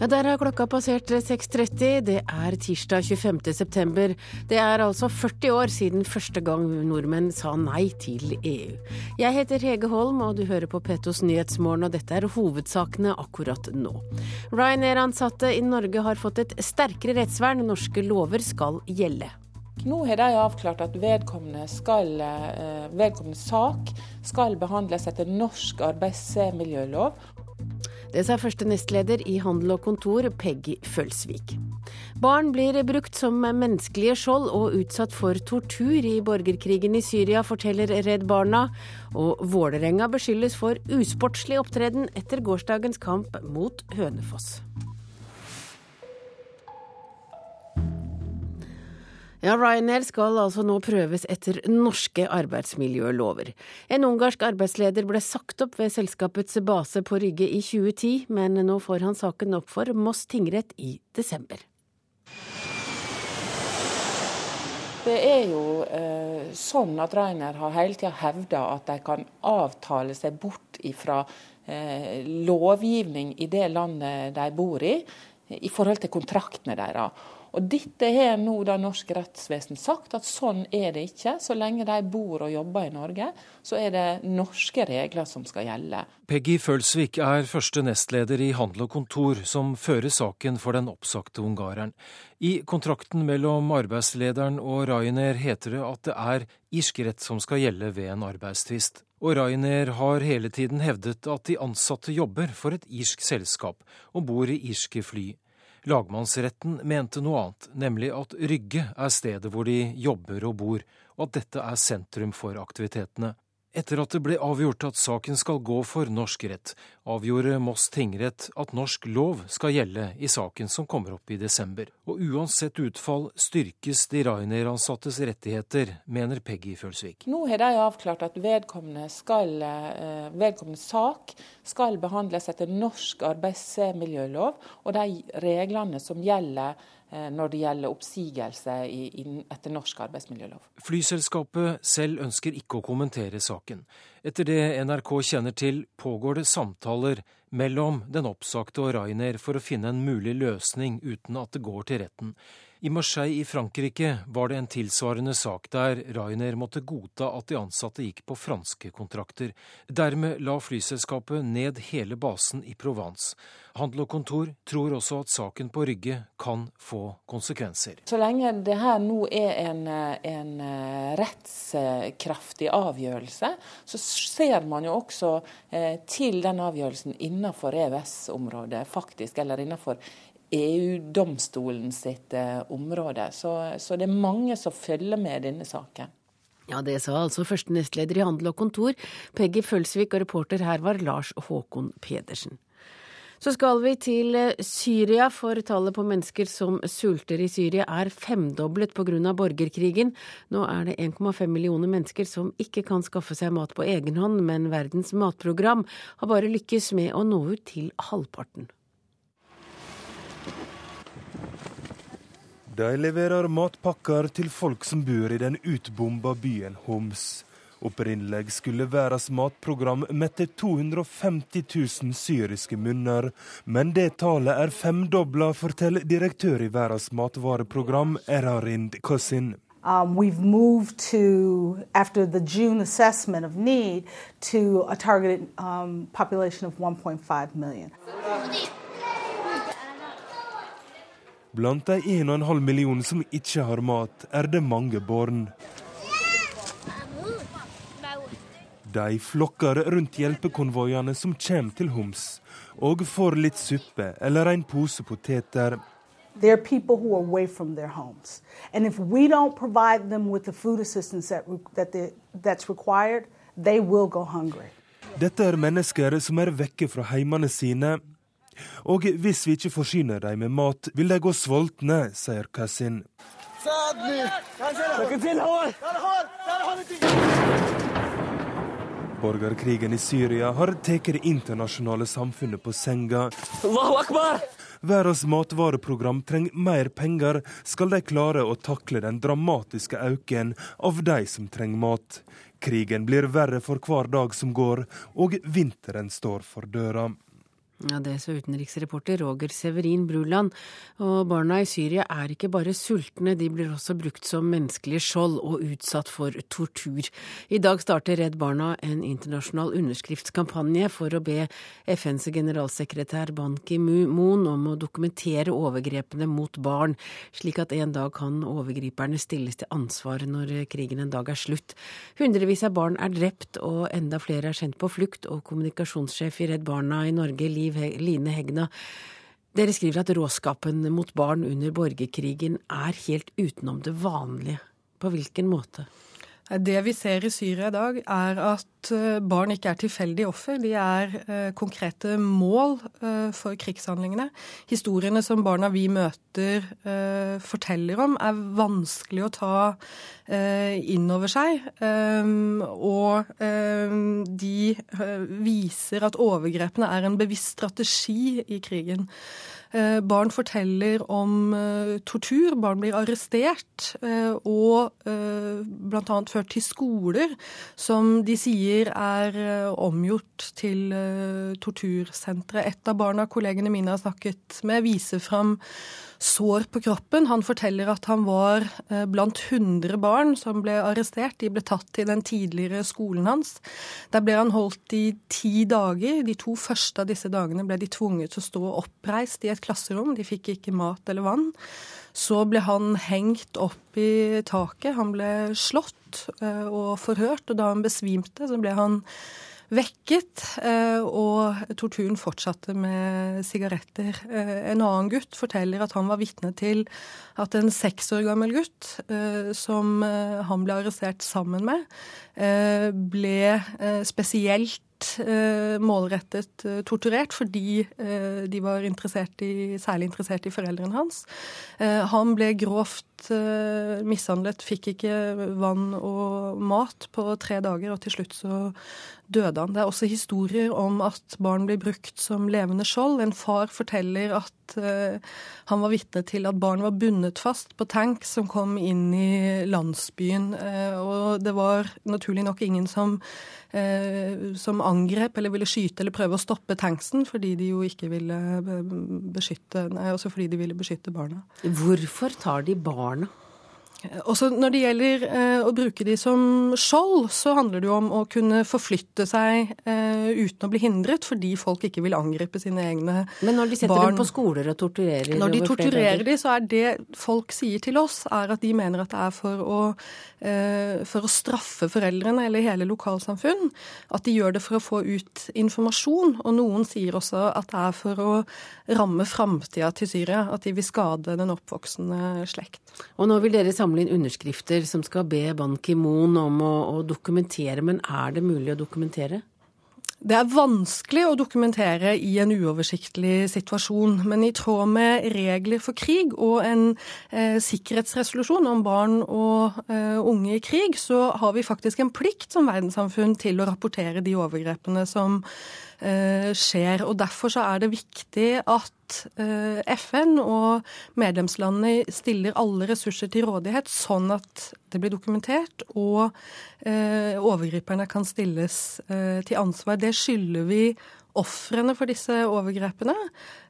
Ja, Der har klokka passert 6.30. Det er tirsdag 25. september. Det er altså 40 år siden første gang nordmenn sa nei til EU. Jeg heter Hege Holm, og du hører på Petos Nyhetsmorgen, og dette er hovedsakene akkurat nå. Ryanair-ansatte i Norge har fått et sterkere rettsvern. Norske lover skal gjelde. Nå har de avklart at vedkommende, skal, eh, vedkommende sak skal behandles etter norsk arbeidsmiljølov. Det sa første nestleder i Handel og Kontor, Peggy Følsvik. Barn blir brukt som menneskelige skjold og utsatt for tortur i borgerkrigen i Syria, forteller Redd Barna. Og Vålerenga beskyldes for usportslig opptreden etter gårsdagens kamp mot Hønefoss. Ja, Ryanair skal altså nå prøves etter norske arbeidsmiljølover. En ungarsk arbeidsleder ble sagt opp ved selskapets base på Rygge i 2010, men nå får han saken opp for Moss tingrett i desember. Det er jo eh, sånn at Reiner har hele tida hevda at de kan avtale seg bort fra eh, lovgivning i det landet de bor i, i forhold til kontraktene deres. Og Dette har nå da norsk rettsvesen sagt, at sånn er det ikke. Så lenge de bor og jobber i Norge, så er det norske regler som skal gjelde. Peggy Følsvik er første nestleder i Handel og Kontor, som fører saken for den oppsagte ungareren. I kontrakten mellom arbeidslederen og Ryanair heter det at det er irsk rett som skal gjelde ved en arbeidstvist. Og Ryanair har hele tiden hevdet at de ansatte jobber for et irsk selskap og bor i irske fly. Lagmannsretten mente noe annet, nemlig at Rygge er stedet hvor de jobber og bor, og at dette er sentrum for aktivitetene. Etter at det ble avgjort at saken skal gå for norsk rett, avgjorde Moss tingrett at norsk lov skal gjelde i saken som kommer opp i desember. Og uansett utfall styrkes de Rainer-ansattes rettigheter, mener Peggy Følsvik. Nå har de avklart at vedkommende, skal, eh, vedkommende sak skal behandles etter norsk arbeidsmiljølov og de reglene som gjelder når det gjelder oppsigelse etter norsk arbeidsmiljølov. Flyselskapet selv ønsker ikke å kommentere saken. Etter det NRK kjenner til, pågår det samtaler mellom den oppsagte og Rainer for å finne en mulig løsning uten at det går til retten. I Marseille i Frankrike var det en tilsvarende sak der Ryanair måtte godta at de ansatte gikk på franske kontrakter. Dermed la flyselskapet ned hele basen i Provence. Handel og Kontor tror også at saken på Rygge kan få konsekvenser. Så lenge det her nå er en, en eh, rettskraftig avgjørelse, så ser man jo også eh, til den avgjørelsen innenfor EØS-området, faktisk, eller innenfor EU-domstolen sitt eh, område. Så, så, det er mange som følger med denne saken. Ja, Det sa altså første nestleder i Handel og Kontor, Peggy Følsvik, og reporter her var Lars Håkon Pedersen. Så skal vi til eh, Syria, for tallet på mennesker som sulter i Syria er femdoblet pga. borgerkrigen. Nå er det 1,5 millioner mennesker som ikke kan skaffe seg mat på egen hånd, men Verdens matprogram har bare lykkes med å nå ut til halvparten. De leverer matpakker til folk som bor i den utbomba byen Homs. Opprinnelig skulle verdens matprogram mette 250 000 syriske munner, men det tallet er femdobla, forteller direktør i Verdens matvareprogram, Erarind Kossin. Um, we've moved to, after the June assessment of need, to a targeted um, population of 1.5 million. Blant de 1,5 millioner som ikke har mat, er det mange barn. De flokker rundt hjelpekonvoiene som kommer til Homs, og får litt suppe eller en pose poteter. There are people who are away from their homes. And if we don't provide them with the food assistance that, that they, that's required, they will go hungry. Dette er mennesker som er vekke fra heimene sine og hvis vi ikke forsyner dem med mat, vil de gå sultne, sier Kassin. Borgerkrigen i Syria har tatt det internasjonale samfunnet på senga. Verdens matvareprogram trenger mer penger, skal de klare å takle den dramatiske økningen av de som trenger mat. Krigen blir verre for hver dag som går, og vinteren står for døra. Ja, Det sa utenriksreporter Roger Severin Bruland. Og barna i Syria er ikke bare sultne, de blir også brukt som menneskelige skjold og utsatt for tortur. I dag starter Redd Barna en internasjonal underskriftskampanje for å be FNs generalsekretær Ban Ki-moon om å dokumentere overgrepene mot barn, slik at en dag kan overgriperne stilles til ansvar når krigen en dag er slutt. Hundrevis av barn er drept, og enda flere er sendt på flukt, og kommunikasjonssjef i Redd Barna i Norge, Liv Liv Line Hegna. Dere skriver at råskapen mot barn under borgerkrigen er helt utenom det vanlige. På hvilken måte? Det vi ser i Syria i dag, er at eh, barn ikke er tilfeldige offer. De er eh, konkrete mål eh, for krigshandlingene. Historiene som barna vi møter forteller om, er vanskelig å ta inn over seg. Og de viser at overgrepene er en bevisst strategi i krigen. Eh, barn forteller om eh, tortur. Barn blir arrestert eh, og bl.a. ført til skoler som de sier er omgjort til tortursentre. Et av barna kollegene mine har snakket med, viser fram sår på kroppen. Han forteller at han var eh, blant 100 barn som ble arrestert. De ble tatt til den tidligere skolen hans. Der ble han holdt i ti dager. De to første av disse dagene ble de tvunget til å stå oppreist i et klasserom. De fikk ikke mat eller vann. Så ble han hengt opp i taket. Han ble slått eh, og forhørt, og da han besvimte, så ble han vekket, eh, og torturen fortsatte med sigaretter. Eh, en annen gutt forteller at han var vitne til at en seks år gammel gutt, eh, som han ble arrestert sammen med, ble spesielt målrettet torturert fordi de var interessert i, særlig interessert i foreldrene hans. Han ble grovt mishandlet, fikk ikke vann og mat på tre dager, og til slutt så døde han. Det er også historier om at barn blir brukt som levende skjold. En far forteller at uh, han var vitne til at barn var bundet fast på tank som kom inn i landsbyen. Uh, og det var naturlig nok ingen som, som angrep eller ville skyte eller prøve å stoppe tanksen, fordi de jo ikke ville beskytte, nei, også fordi de ville beskytte barna. Hvorfor tar de barna? Også når det gjelder eh, å bruke de som skjold, så handler det jo om å kunne forflytte seg eh, uten å bli hindret, fordi folk ikke vil angripe sine egne barn. Men når de setter barn, dem på skoler og torturerer Når de torturerer de, så er det folk sier til oss, er at de mener at det er for å, eh, for å straffe foreldrene eller hele lokalsamfunn. At de gjør det for å få ut informasjon. Og noen sier også at det er for å ramme framtida til Syria. At de vil skade den oppvoksende slekt. Og nå vil dere samle inn underskrifter som skal be Ban Ki-moon om å, å dokumentere, men er det mulig å dokumentere? Det er vanskelig å dokumentere i en uoversiktlig situasjon, men i tråd med regler for krig og en eh, sikkerhetsresolusjon om barn og eh, unge i krig, så har vi faktisk en plikt som verdenssamfunn til å rapportere de overgrepene som skjer. Og Derfor så er det viktig at eh, FN og medlemslandene stiller alle ressurser til rådighet, sånn at det blir dokumentert og eh, overgriperne kan stilles til ansvar. Det skylder vi ofrene for disse overgrepene.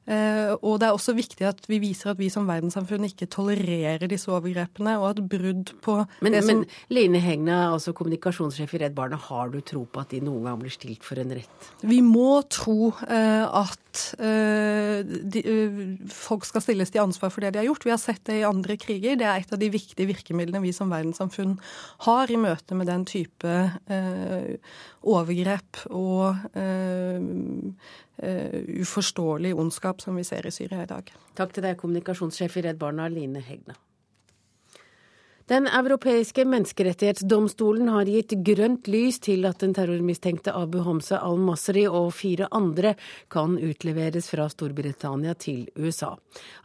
Eh, og det er også viktig at vi viser at vi som verdenssamfunn ikke tolererer disse overgrepene, og at brudd på men, det som Men Line Hegna, altså kommunikasjonssjef i Redd Barna, har du tro på at de noen gang blir stilt for en rett? Vi må tro uh, at uh, de, folk skal stilles til ansvar for det de har gjort. Vi har sett det i andre kriger. Det er et av de viktige virkemidlene vi som verdenssamfunn har i møte med den type overgrep og uh, uforståelig ondskap som vi ser i Syria i dag. Takk til deg, kommunikasjonssjef i Redd Barna, Line Hegna. Den europeiske menneskerettighetsdomstolen har gitt grønt lys til at den terrormistenkte Abu Hamza al-Masri og fire andre kan utleveres fra Storbritannia til USA.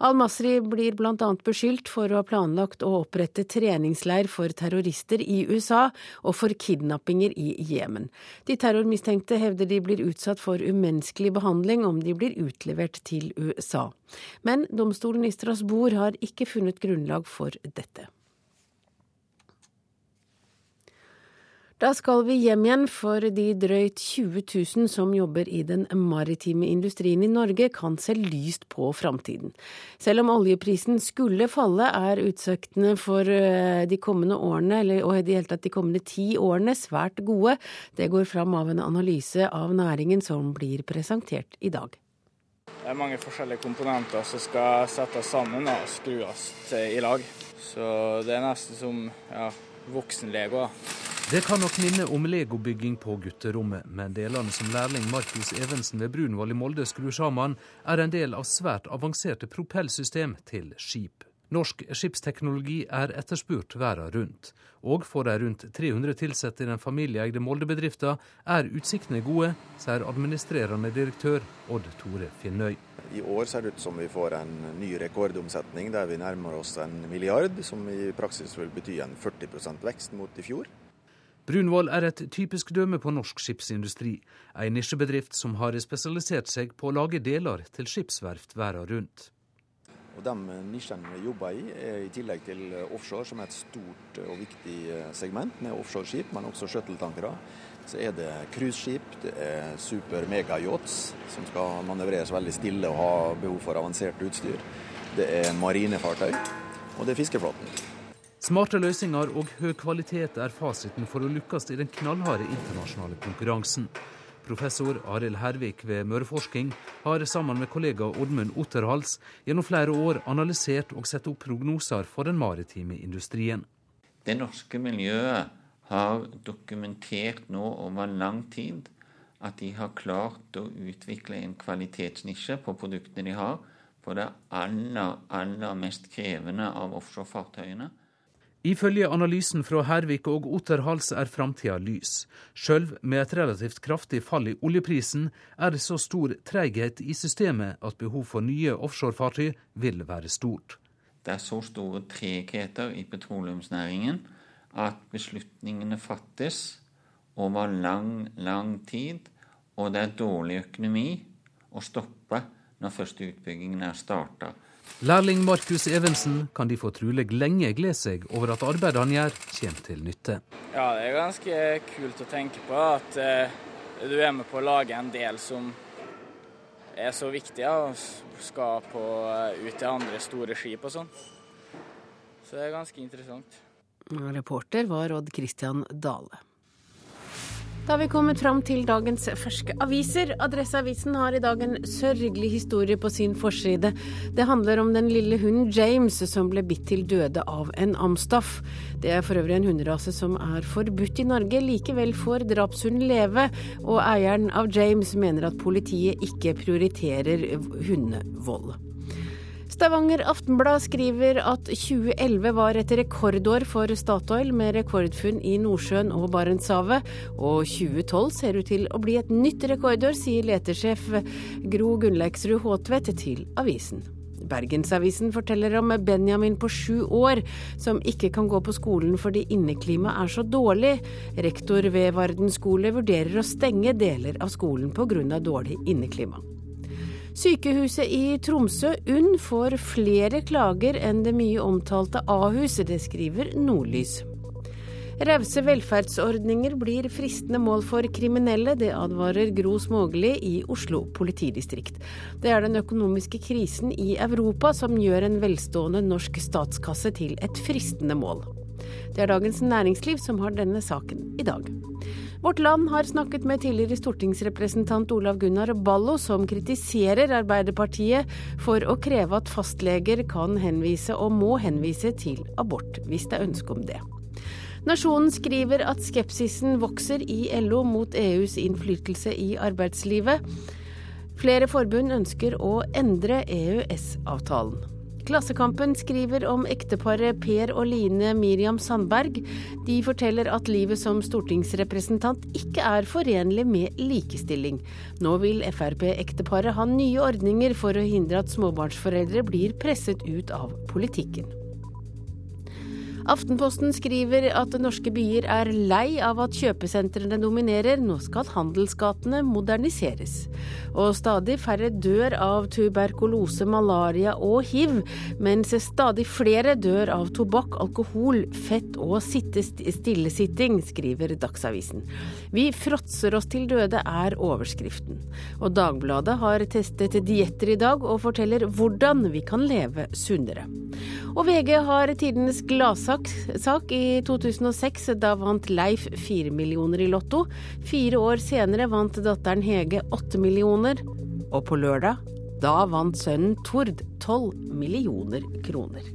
Al-Masri blir bl.a. beskyldt for å ha planlagt å opprette treningsleir for terrorister i USA og for kidnappinger i Jemen. De terrormistenkte hevder de blir utsatt for umenneskelig behandling om de blir utlevert til USA. Men domstolen i Strasbourg har ikke funnet grunnlag for dette. Da skal vi hjem igjen, for de drøyt 20 000 som jobber i den maritime industrien i Norge, kan se lyst på framtiden. Selv om oljeprisen skulle falle, er utsiktene for eh, de kommende årene, eller i det hele tatt de kommende ti årene, svært gode. Det går fram av en analyse av næringen som blir presentert i dag. Det er mange forskjellige komponenter som skal settes sammen og skrues i lag. Så det er nesten som ja, voksen-lego. Det kan nok minne om legobygging på gutterommet, men delene som lærling Markus Evensen ved Brunvoll i Molde skrur sammen, er en del av svært avanserte propellsystem til skip. Norsk skipsteknologi er etterspurt verden rundt, og for de rundt 300 ansatte i den familieeide Molde-bedriften er utsiktene gode, sier administrerende direktør Odd Tore Finnøy. I år ser det ut som vi får en ny rekordomsetning der vi nærmer oss en milliard, som i praksis vil bety en 40 vekst mot i fjor. Brunvoll er et typisk dømme på norsk skipsindustri, en nisjebedrift som har spesialisert seg på å lage deler til skipsverft verden rundt. Og De nisjene vi jobber i, er i tillegg til offshore, som er et stort og viktig segment med offshoreskip, men også shuttletankere. Så er det cruiseskip, det er super mega-yachts som skal manøvreres veldig stille og ha behov for avansert utstyr. Det er marinefartøy, og det er fiskeflåten. Smarte løsninger og høy kvalitet er fasiten for å lykkes i den knallharde internasjonale konkurransen. Professor Arild Hervik ved Møreforsking har sammen med kollega Oddmund Otterhals gjennom flere år analysert og sett opp prognoser for den maritime industrien. Det norske miljøet har dokumentert nå over lang tid at de har klart å utvikle en kvalitetsnisje på produktene de har, på det aller, aller mest krevende av offshorefartøyene. Ifølge analysen fra Hervik og Otterhals er framtida lys. Sjøl med et relativt kraftig fall i oljeprisen er det så stor treghet i systemet at behov for nye offshorefartøy vil være stort. Det er så store tregheter i petroleumsnæringen at beslutningene fattes over lang, lang tid, og det er dårlig økonomi å stoppe når første utbyggingen er starta. Lærling Markus Evensen kan de få trolig lenge glede seg over at arbeidet han gjør, kommer til nytte. Ja, det er ganske kult å tenke på at uh, du er med på å lage en del som er så viktig og skal på, uh, ut til andre store skip og sånn. Så det er ganske interessant. Reporter var Odd Christian Dale. Da har vi kommet fram til dagens ferske aviser. Adresseavisen har i dag en sørgelig historie på sin forside. Det handler om den lille hunden James som ble bitt til døde av en amstaff. Det er for øvrig en hunderase som er forbudt i Norge. Likevel får drapshunden leve, og eieren av James mener at politiet ikke prioriterer hundevold. Stavanger Aftenblad skriver at 2011 var et rekordår for Statoil, med rekordfunn i Nordsjøen og Barentshavet. Og 2012 ser ut til å bli et nytt rekordår, sier letersjef Gro Gunnleiksrud Håtvedt til avisen. Bergensavisen forteller om Benjamin på sju år som ikke kan gå på skolen fordi inneklimaet er så dårlig. Rektor ved Varden skole vurderer å stenge deler av skolen pga. dårlig inneklima. Sykehuset i Tromsø, UNN, får flere klager enn det mye omtalte Ahus, det skriver Nordlys. Rause velferdsordninger blir fristende mål for kriminelle, det advarer Gro Smågeli i Oslo politidistrikt. Det er den økonomiske krisen i Europa som gjør en velstående norsk statskasse til et fristende mål. Det er Dagens Næringsliv som har denne saken i dag. Vårt Land har snakket med tidligere stortingsrepresentant Olav Gunnar Ballo, som kritiserer Arbeiderpartiet for å kreve at fastleger kan henvise og må henvise til abort, hvis det er ønske om det. Nasjonen skriver at skepsisen vokser i LO mot EUs innflytelse i arbeidslivet. Flere forbund ønsker å endre EØS-avtalen. Klassekampen skriver om ekteparet Per og Line Miriam Sandberg. De forteller at livet som stortingsrepresentant ikke er forenlig med likestilling. Nå vil Frp-ekteparet ha nye ordninger for å hindre at småbarnsforeldre blir presset ut av politikken. Aftenposten skriver at norske byer er lei av at kjøpesentrene dominerer. Nå skal handelsgatene moderniseres. Og stadig færre dør av tuberkulose, malaria og hiv, mens stadig flere dør av tobakk, alkohol, fett og stillesitting, skriver Dagsavisen. Vi fråtser oss til døde, er overskriften. Og Dagbladet har testet dietter i dag, og forteller hvordan vi kan leve sunnere. Og VG har tidenes gladsak i 2006. Da vant Leif fire millioner i Lotto. Fire år senere vant datteren Hege åtte millioner. Og på lørdag, da vant sønnen Tord tolv millioner kroner.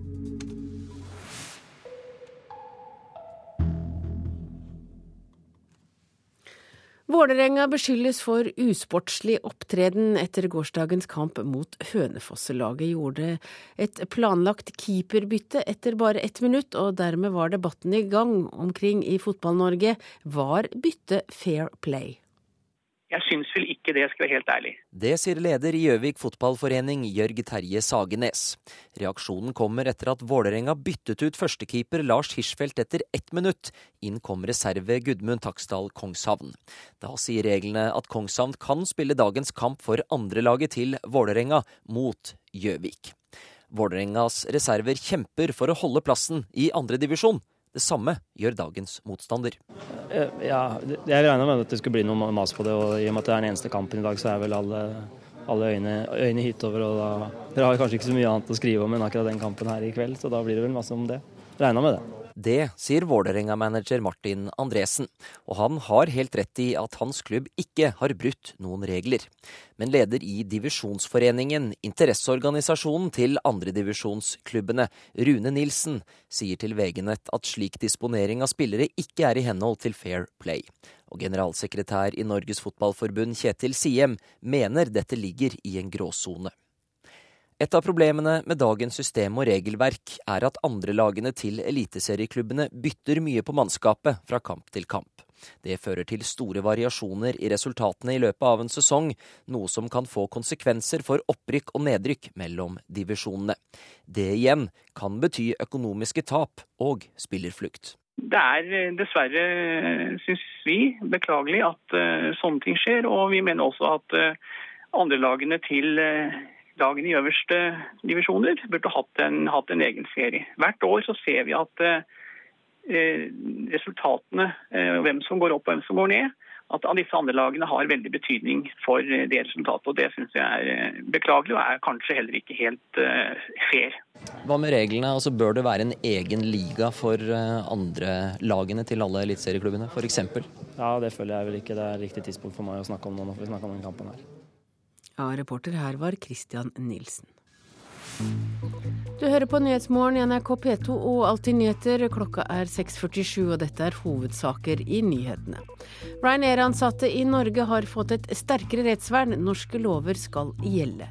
Vålerenga beskyldes for usportslig opptreden etter gårsdagens kamp mot Hønefoss-laget. Gjorde et planlagt keeperbytte etter bare ett minutt, og dermed var debatten i gang omkring i Fotball-Norge. Var byttet fair play? Jeg syns vel ikke det, skal være helt ærlig. Det sier leder i Gjøvik fotballforening, Jørg Terje Sagenes. Reaksjonen kommer etter at Vålerenga byttet ut førstekeeper Lars Hirschfeldt etter ett minutt. Inn kom reserve Gudmund Taksdal Kongshavn. Da sier reglene at Kongshavn kan spille dagens kamp for andrelaget til Vålerenga mot Gjøvik. Vålerengas reserver kjemper for å holde plassen i andredivisjon. Det samme gjør dagens motstander. Eh, ja, Jeg regna med at det skulle bli noe mas på det, og i og med at det er den eneste kampen i dag, så er vel alle, alle øyne, øyne hitover. og da, Dere har kanskje ikke så mye annet å skrive om enn akkurat den kampen her i kveld, så da blir det vel masse om det. Regna med det. Det sier Vålerenga-manager Martin Andresen, og han har helt rett i at hans klubb ikke har brutt noen regler. Men leder i Divisjonsforeningen, interesseorganisasjonen til andredivisjonsklubbene, Rune Nilsen, sier til VG-nett at slik disponering av spillere ikke er i henhold til fair play. Og generalsekretær i Norges Fotballforbund, Kjetil Siem, mener dette ligger i en gråsone. Et av problemene med dagens system og regelverk er at andrelagene til eliteserieklubbene bytter mye på mannskapet fra kamp til kamp. Det fører til store variasjoner i resultatene i løpet av en sesong, noe som kan få konsekvenser for opprykk og nedrykk mellom divisjonene. Det igjen kan bety økonomiske tap og spillerflukt. Det er eh, dessverre, syns vi, beklagelig at uh, sånne ting skjer. Og vi mener også at uh, andrelagene til lagene i øverste divisjoner burde hatt en, hatt en egen serie. Hvert år så ser vi at eh, resultatene, eh, hvem som går opp og hvem som går ned, at disse andre lagene har veldig betydning for eh, det resultatet. og Det syns jeg er eh, beklagelig, og er kanskje heller ikke helt eh, fair. Hva med reglene? Altså, bør det være en egen liga for andre lagene til alle eliteserieklubbene, f.eks.? Ja, det føler jeg vel ikke det er riktig tidspunkt for meg å snakke om nå når vi snakker om den kampen her. Ja, reporter her var Christian Nilsen. Du hører på Nyhetsmorgen i NRK P2 og Alltid nyheter. Klokka er 6.47, og dette er hovedsaker i nyhetene. Ryanair-ansatte i Norge har fått et sterkere rettsvern. Norske lover skal gjelde.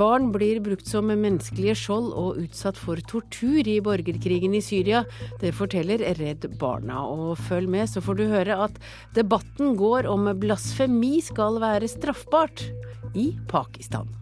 Barn blir brukt som menneskelige skjold og utsatt for tortur i borgerkrigen i Syria. Det forteller Redd Barna. Og følg med, så får du høre at debatten går om blasfemi skal være straffbart i Pakistan.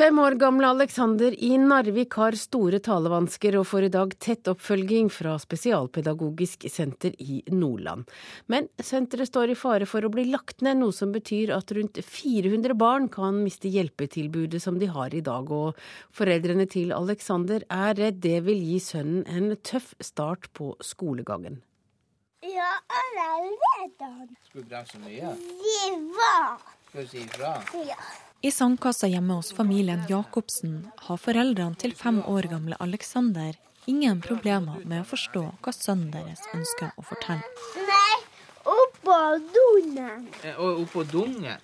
Fem år gamle Alexander i Narvik har store talevansker og får i dag tett oppfølging fra Spesialpedagogisk senter i Nordland. Men senteret står i fare for å bli lagt ned, noe som betyr at rundt 400 barn kan miste hjelpetilbudet som de har i dag. Og foreldrene til Alexander er redd det vil gi sønnen en tøff start på skolegangen. Ja, alle er redde. Skulle så mye? Hva? Skal du si ifra? Ja. I sandkassa hjemme hos familien Jacobsen har foreldrene til fem år gamle Alexander ingen problemer med å forstå hva sønnen deres ønsker å fortelle. Nei, oppå dungen. Og oppå dungen?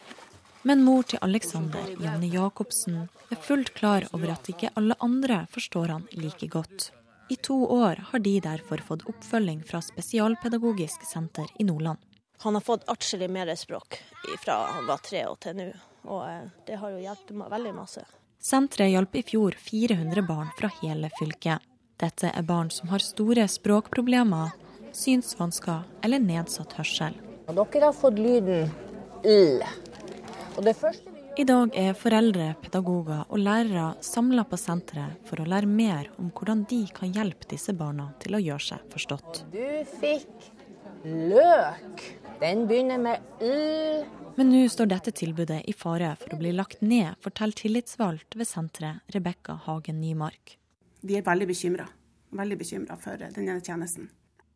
Men mor til Alexander, Janne Jacobsen, er fullt klar over at ikke alle andre forstår han like godt. I to år har de derfor fått oppfølging fra Spesialpedagogisk senter i Nordland. Han har fått atskillig mer språk fra han var tre og til nå. Og eh, det har jo hjulpet meg veldig masse. Senteret hjalp i fjor 400 barn fra hele fylket. Dette er barn som har store språkproblemer, synsvansker eller nedsatt hørsel. Dere har fått lyden L. Og det første I dag er foreldre, pedagoger og lærere samla på senteret for å lære mer om hvordan de kan hjelpe disse barna til å gjøre seg forstått. Du fikk løk. Den begynner med l. Men nå står dette tilbudet i fare for å bli lagt ned, forteller tillitsvalgt ved senteret, Rebekka Hagen Nymark. Vi er veldig bekymra. Veldig bekymra for denne tjenesten.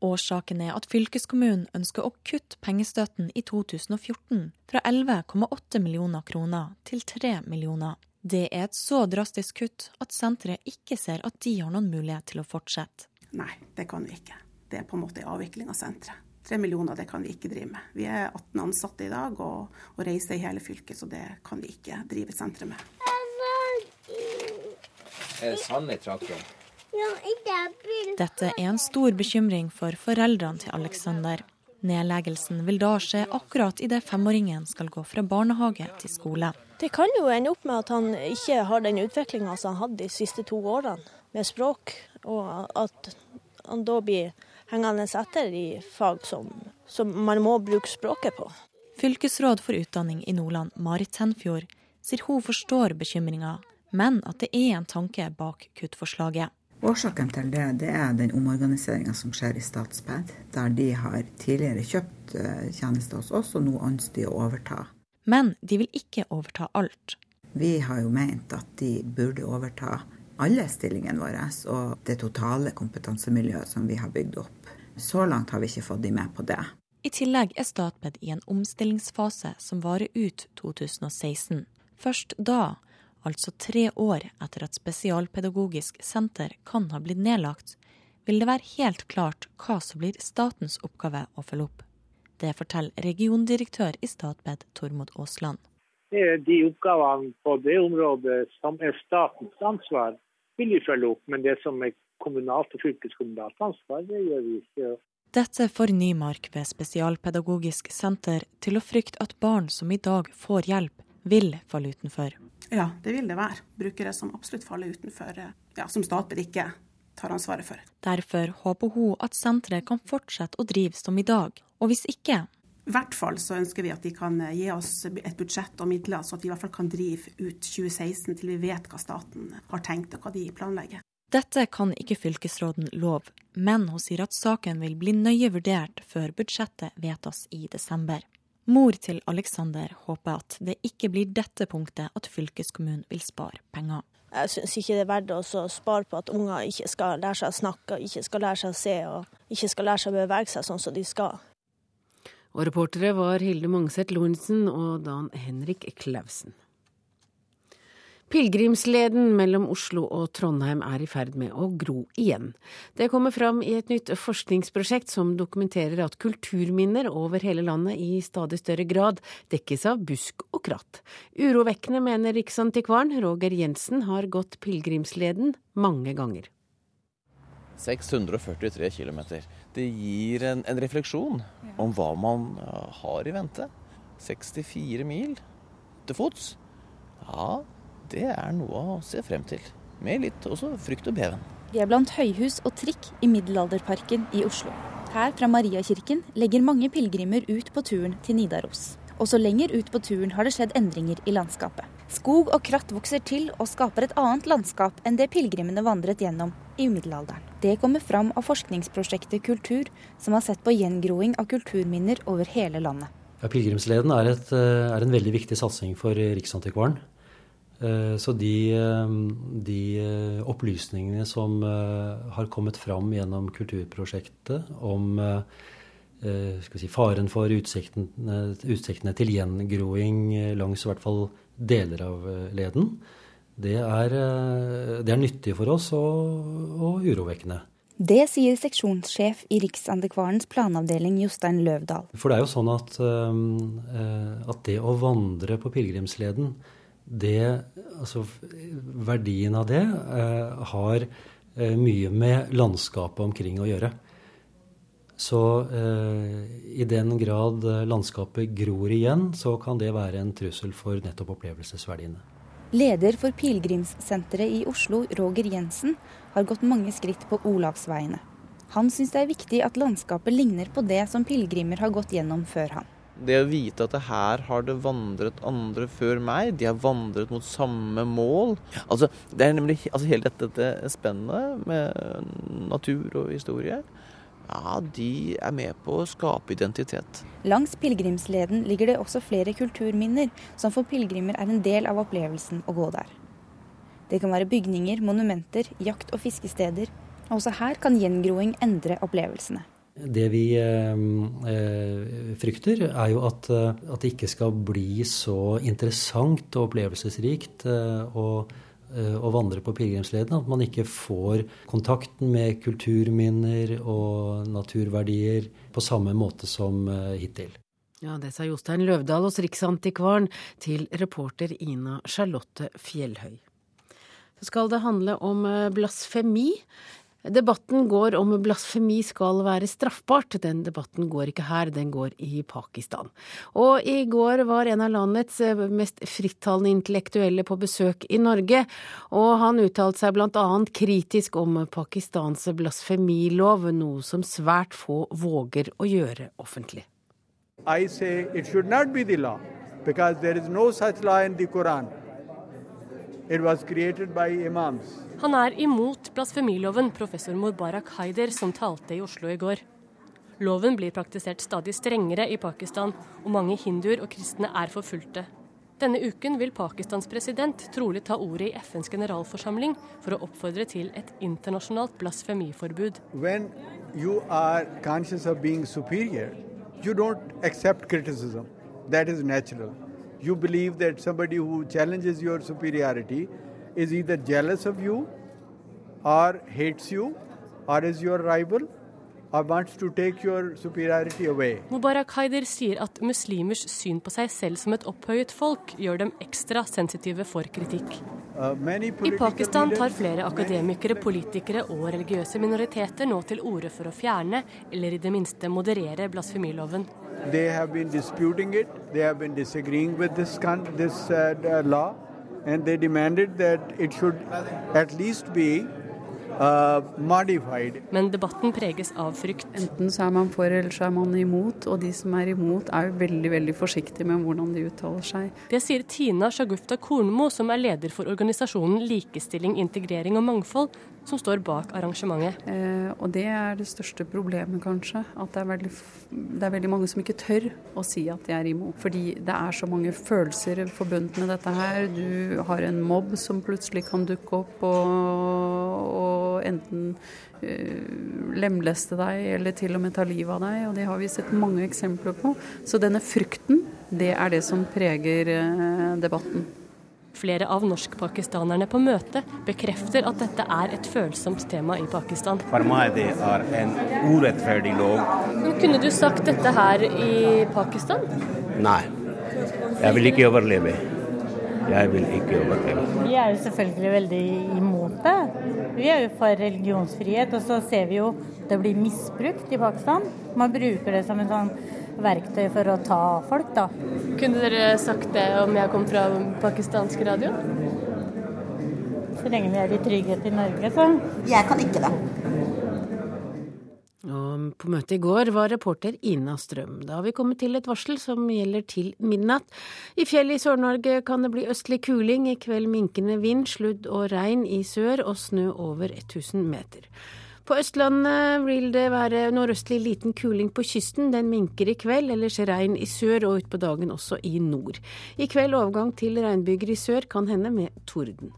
Årsaken er at fylkeskommunen ønsker å kutte pengestøtten i 2014 fra 11,8 millioner kroner til 3 millioner. Det er et så drastisk kutt at senteret ikke ser at de har noen mulighet til å fortsette. Nei, det kan vi ikke. Det er på en måte en avvikling av senteret. Tre millioner det kan vi ikke drive med. Vi er 18 ansatte i dag og, og reiser i hele fylket, så det kan vi ikke drive senteret med. Er det sand i traktoren? Dette er en stor bekymring for foreldrene til Alexander. Nedleggelsen vil da skje akkurat idet femåringen skal gå fra barnehage til skole. Det kan jo ende opp med at han ikke har den utviklinga som han hadde de siste to årene med språk, og at han da blir hengende etter i fag som, som man må bruke språket på. Fylkesråd for utdanning i Nordland, Marit Tenfjord, sier hun forstår bekymringa, men at det er en tanke bak kuttforslaget. Årsaken til det, det er den omorganiseringa som skjer i Statsped, der de har tidligere kjøpt eh, tjenester hos oss, og nå ønsker de å overta. Men de vil ikke overta alt. Vi har jo ment at de burde overta alle stillingene våre og det totale kompetansemiljøet som vi har bygd opp. Så langt har vi ikke fått de med på det. I tillegg er Statped i en omstillingsfase som varer ut 2016. Først da altså tre år etter at Spesialpedagogisk senter kan ha blitt nedlagt, vil det være helt klart hva som blir statens oppgave å følge opp. Det forteller regiondirektør i Statped, Tormod Aasland. De oppgavene på det området som er statens ansvar, vil vi følge opp. Men det som er kommunalt og fylkeskommunalt ansvar, det gjør vi ikke. Dette får Nymark ved Spesialpedagogisk senter til å frykte at barn som i dag får hjelp, vil falle utenfor. Ja, det vil det være. Brukere som absolutt faller utenfor, ja, som Statped ikke tar ansvaret for. Derfor håper hun at senteret kan fortsette å drive som i dag, og hvis ikke i hvert fall så ønsker vi at de kan gi oss et budsjett og midler, så at vi i hvert fall kan drive ut 2016 til vi vet hva staten har tenkt og hva de planlegger. Dette kan ikke fylkesråden love, men hun sier at saken vil bli nøye vurdert før budsjettet vedtas i desember. Mor til Alexander håper at det ikke blir dette punktet at fylkeskommunen vil spare penger. Jeg syns ikke det er verdt å spare på at unger ikke skal lære seg å snakke, ikke skal lære seg å se og ikke skal lære seg å bevege seg sånn som de skal. Og reportere var Hilde Mongset Lorentzen og Dan Henrik Klausen. Pilegrimsleden mellom Oslo og Trondheim er i ferd med å gro igjen. Det kommer fram i et nytt forskningsprosjekt som dokumenterer at kulturminner over hele landet i stadig større grad dekkes av busk og kratt. Urovekkende, mener riksantikvaren Roger Jensen har gått pilegrimsleden mange ganger. 643 km. Det gir en, en refleksjon om hva man har i vente. 64 mil til fots. Ja, det er noe å se frem til. Med litt også frykt og beven. Vi er blant høyhus og trikk i Middelalderparken i Oslo. Her fra Mariakirken legger mange pilegrimer ut på turen til Nidaros. Også lenger ut på turen har det skjedd endringer i landskapet. Skog og kratt vokser til og skaper et annet landskap enn det pilegrimene vandret gjennom i middelalderen. Det kommer fram av forskningsprosjektet Kultur, som har sett på gjengroing av kulturminner over hele landet. Ja, Pilegrimsleden er, er, en veldig viktig satsing for Riksantikvaren. Så de, de, opplysningene som har kommet fram gjennom kulturprosjektet om si, faren for utsiktene, utsiktene, til gjengroing langs i hvert fall deler av leden, det er, det er nyttig for oss og, og urovekkende. Det sier seksjonssjef i Riksantikvarens planavdeling Jostein Løvdahl. For det er jo sånn at, at det å vandre på pilegrimsleden, det, altså verdien av det har mye med landskapet omkring å gjøre. Så eh, i den grad landskapet gror igjen, så kan det være en trussel for nettopp opplevelsesverdiene. Leder for pilegrimssenteret i Oslo, Roger Jensen, har gått mange skritt på Olavsveiene. Han syns det er viktig at landskapet ligner på det som pilegrimer har gått gjennom før han. Det å vite at det her har det vandret andre før meg, de har vandret mot samme mål. Altså, det er nemlig altså, hele dette, dette spennet med natur og historie. Ja, de er med på å skape identitet. Langs pilegrimsleden ligger det også flere kulturminner, som for pilegrimer er en del av opplevelsen å gå der. Det kan være bygninger, monumenter, jakt- og fiskesteder. Også her kan gjengroing endre opplevelsene. Det vi eh, eh, frykter, er jo at, eh, at, det ikke skal bli så interessant og opplevelsesrikt å, å, vandre på pilegrimsleden. At man ikke får kontakten med kulturminner og naturverdier på samme måte som hittil. Ja, Det sa Jostein Løvdahl hos Riksantikvaren til reporter Ina Charlotte Fjellhøy. Så skal det handle om blasfemi. Debatten går om blasfemi skal være straffbart. Den debatten går ikke her, den går i Pakistan. Og i går var en av landets mest frittalende intellektuelle på besøk i Norge, og han uttalte seg blant annet kritisk om Pakistans blasfemilov, noe som svært få våger å gjøre offentlig. I say it should not be the law, because there is no such law in the Quran. It was created by imams. Han er imot blasfemiloven, professor Mubarak Haider, som talte i Oslo i går. Loven blir praktisert stadig strengere i Pakistan, og mange hinduer og kristne er forfulgte. Denne uken vil Pakistans president trolig ta ordet i FNs generalforsamling for å oppfordre til et internasjonalt blasfemiforbud. When you are conscious of being superior, you don't accept criticism. That is natural. You believe that somebody who challenges your superiority is either jealous of you or hates you or is your rival or wants to take your superiority away. Mubarak Haider sier at muslimers syn på seg selv som et opphøyet folk gjør dem ekstra sensitive for kritikk. Uh, I Pakistan tar flere akademikere, politikere og religiøse minoriteter nå til orde for å fjerne, eller i det minste moderere, blasfemiloven. They have been disputing it. They have been disagreeing with this, this uh, law and they demanded that it should at least be uh. Men debatten preges av frykt. Enten så er man for eller så er man imot, og de som er imot er jo veldig veldig forsiktige med hvordan de uttaler seg. Det sier Tina Shagufta Kornmo, som er leder for organisasjonen Likestilling, integrering og mangfold, som står bak arrangementet. Eh, og det er det største problemet, kanskje. At det er, veldig, det er, veldig, mange som ikke tør å si at de er imot. Fordi det er så mange følelser forbundet med dette her. Du har en mobb som plutselig kan dukke opp og, og enten eh, lemleste deg eller til og med ta livet av deg. Og det har vi sett mange eksempler på. Så denne frykten, det er det som preger eh, debatten. Flere av norskpakistanerne på møtet bekrefter at dette er et følsomt tema i Pakistan. For meg det er en urettferdig lov. Men kunne du sagt dette her i Pakistan? Nei. Jeg vil ikke overleve. Jeg vil ikke overleve. Vi er jo selvfølgelig veldig imot det. Vi er jo for religionsfrihet, og så ser vi jo det blir misbrukt i Pakistan. Man bruker det som en sånn verktøy for å ta folk, da. Kunne dere sagt det om jeg kom fra pakistansk radio? Så lenge vi er i trygghet i Norge, så. Jeg kan ikke det. Og på møtet i går var reporter Ina Strøm. Da har vi kommet til et varsel som gjelder til midnatt. I fjellet i Sør-Norge kan det bli østlig kuling. I kveld minkende vind, sludd og regn i sør og snø over 1000 meter. På Østlandet vil det være nordøstlig liten kuling på kysten. Den minker i kveld, ellers regn i sør og utpå dagen også i nord. I kveld overgang til regnbyger i sør, kan hende med torden.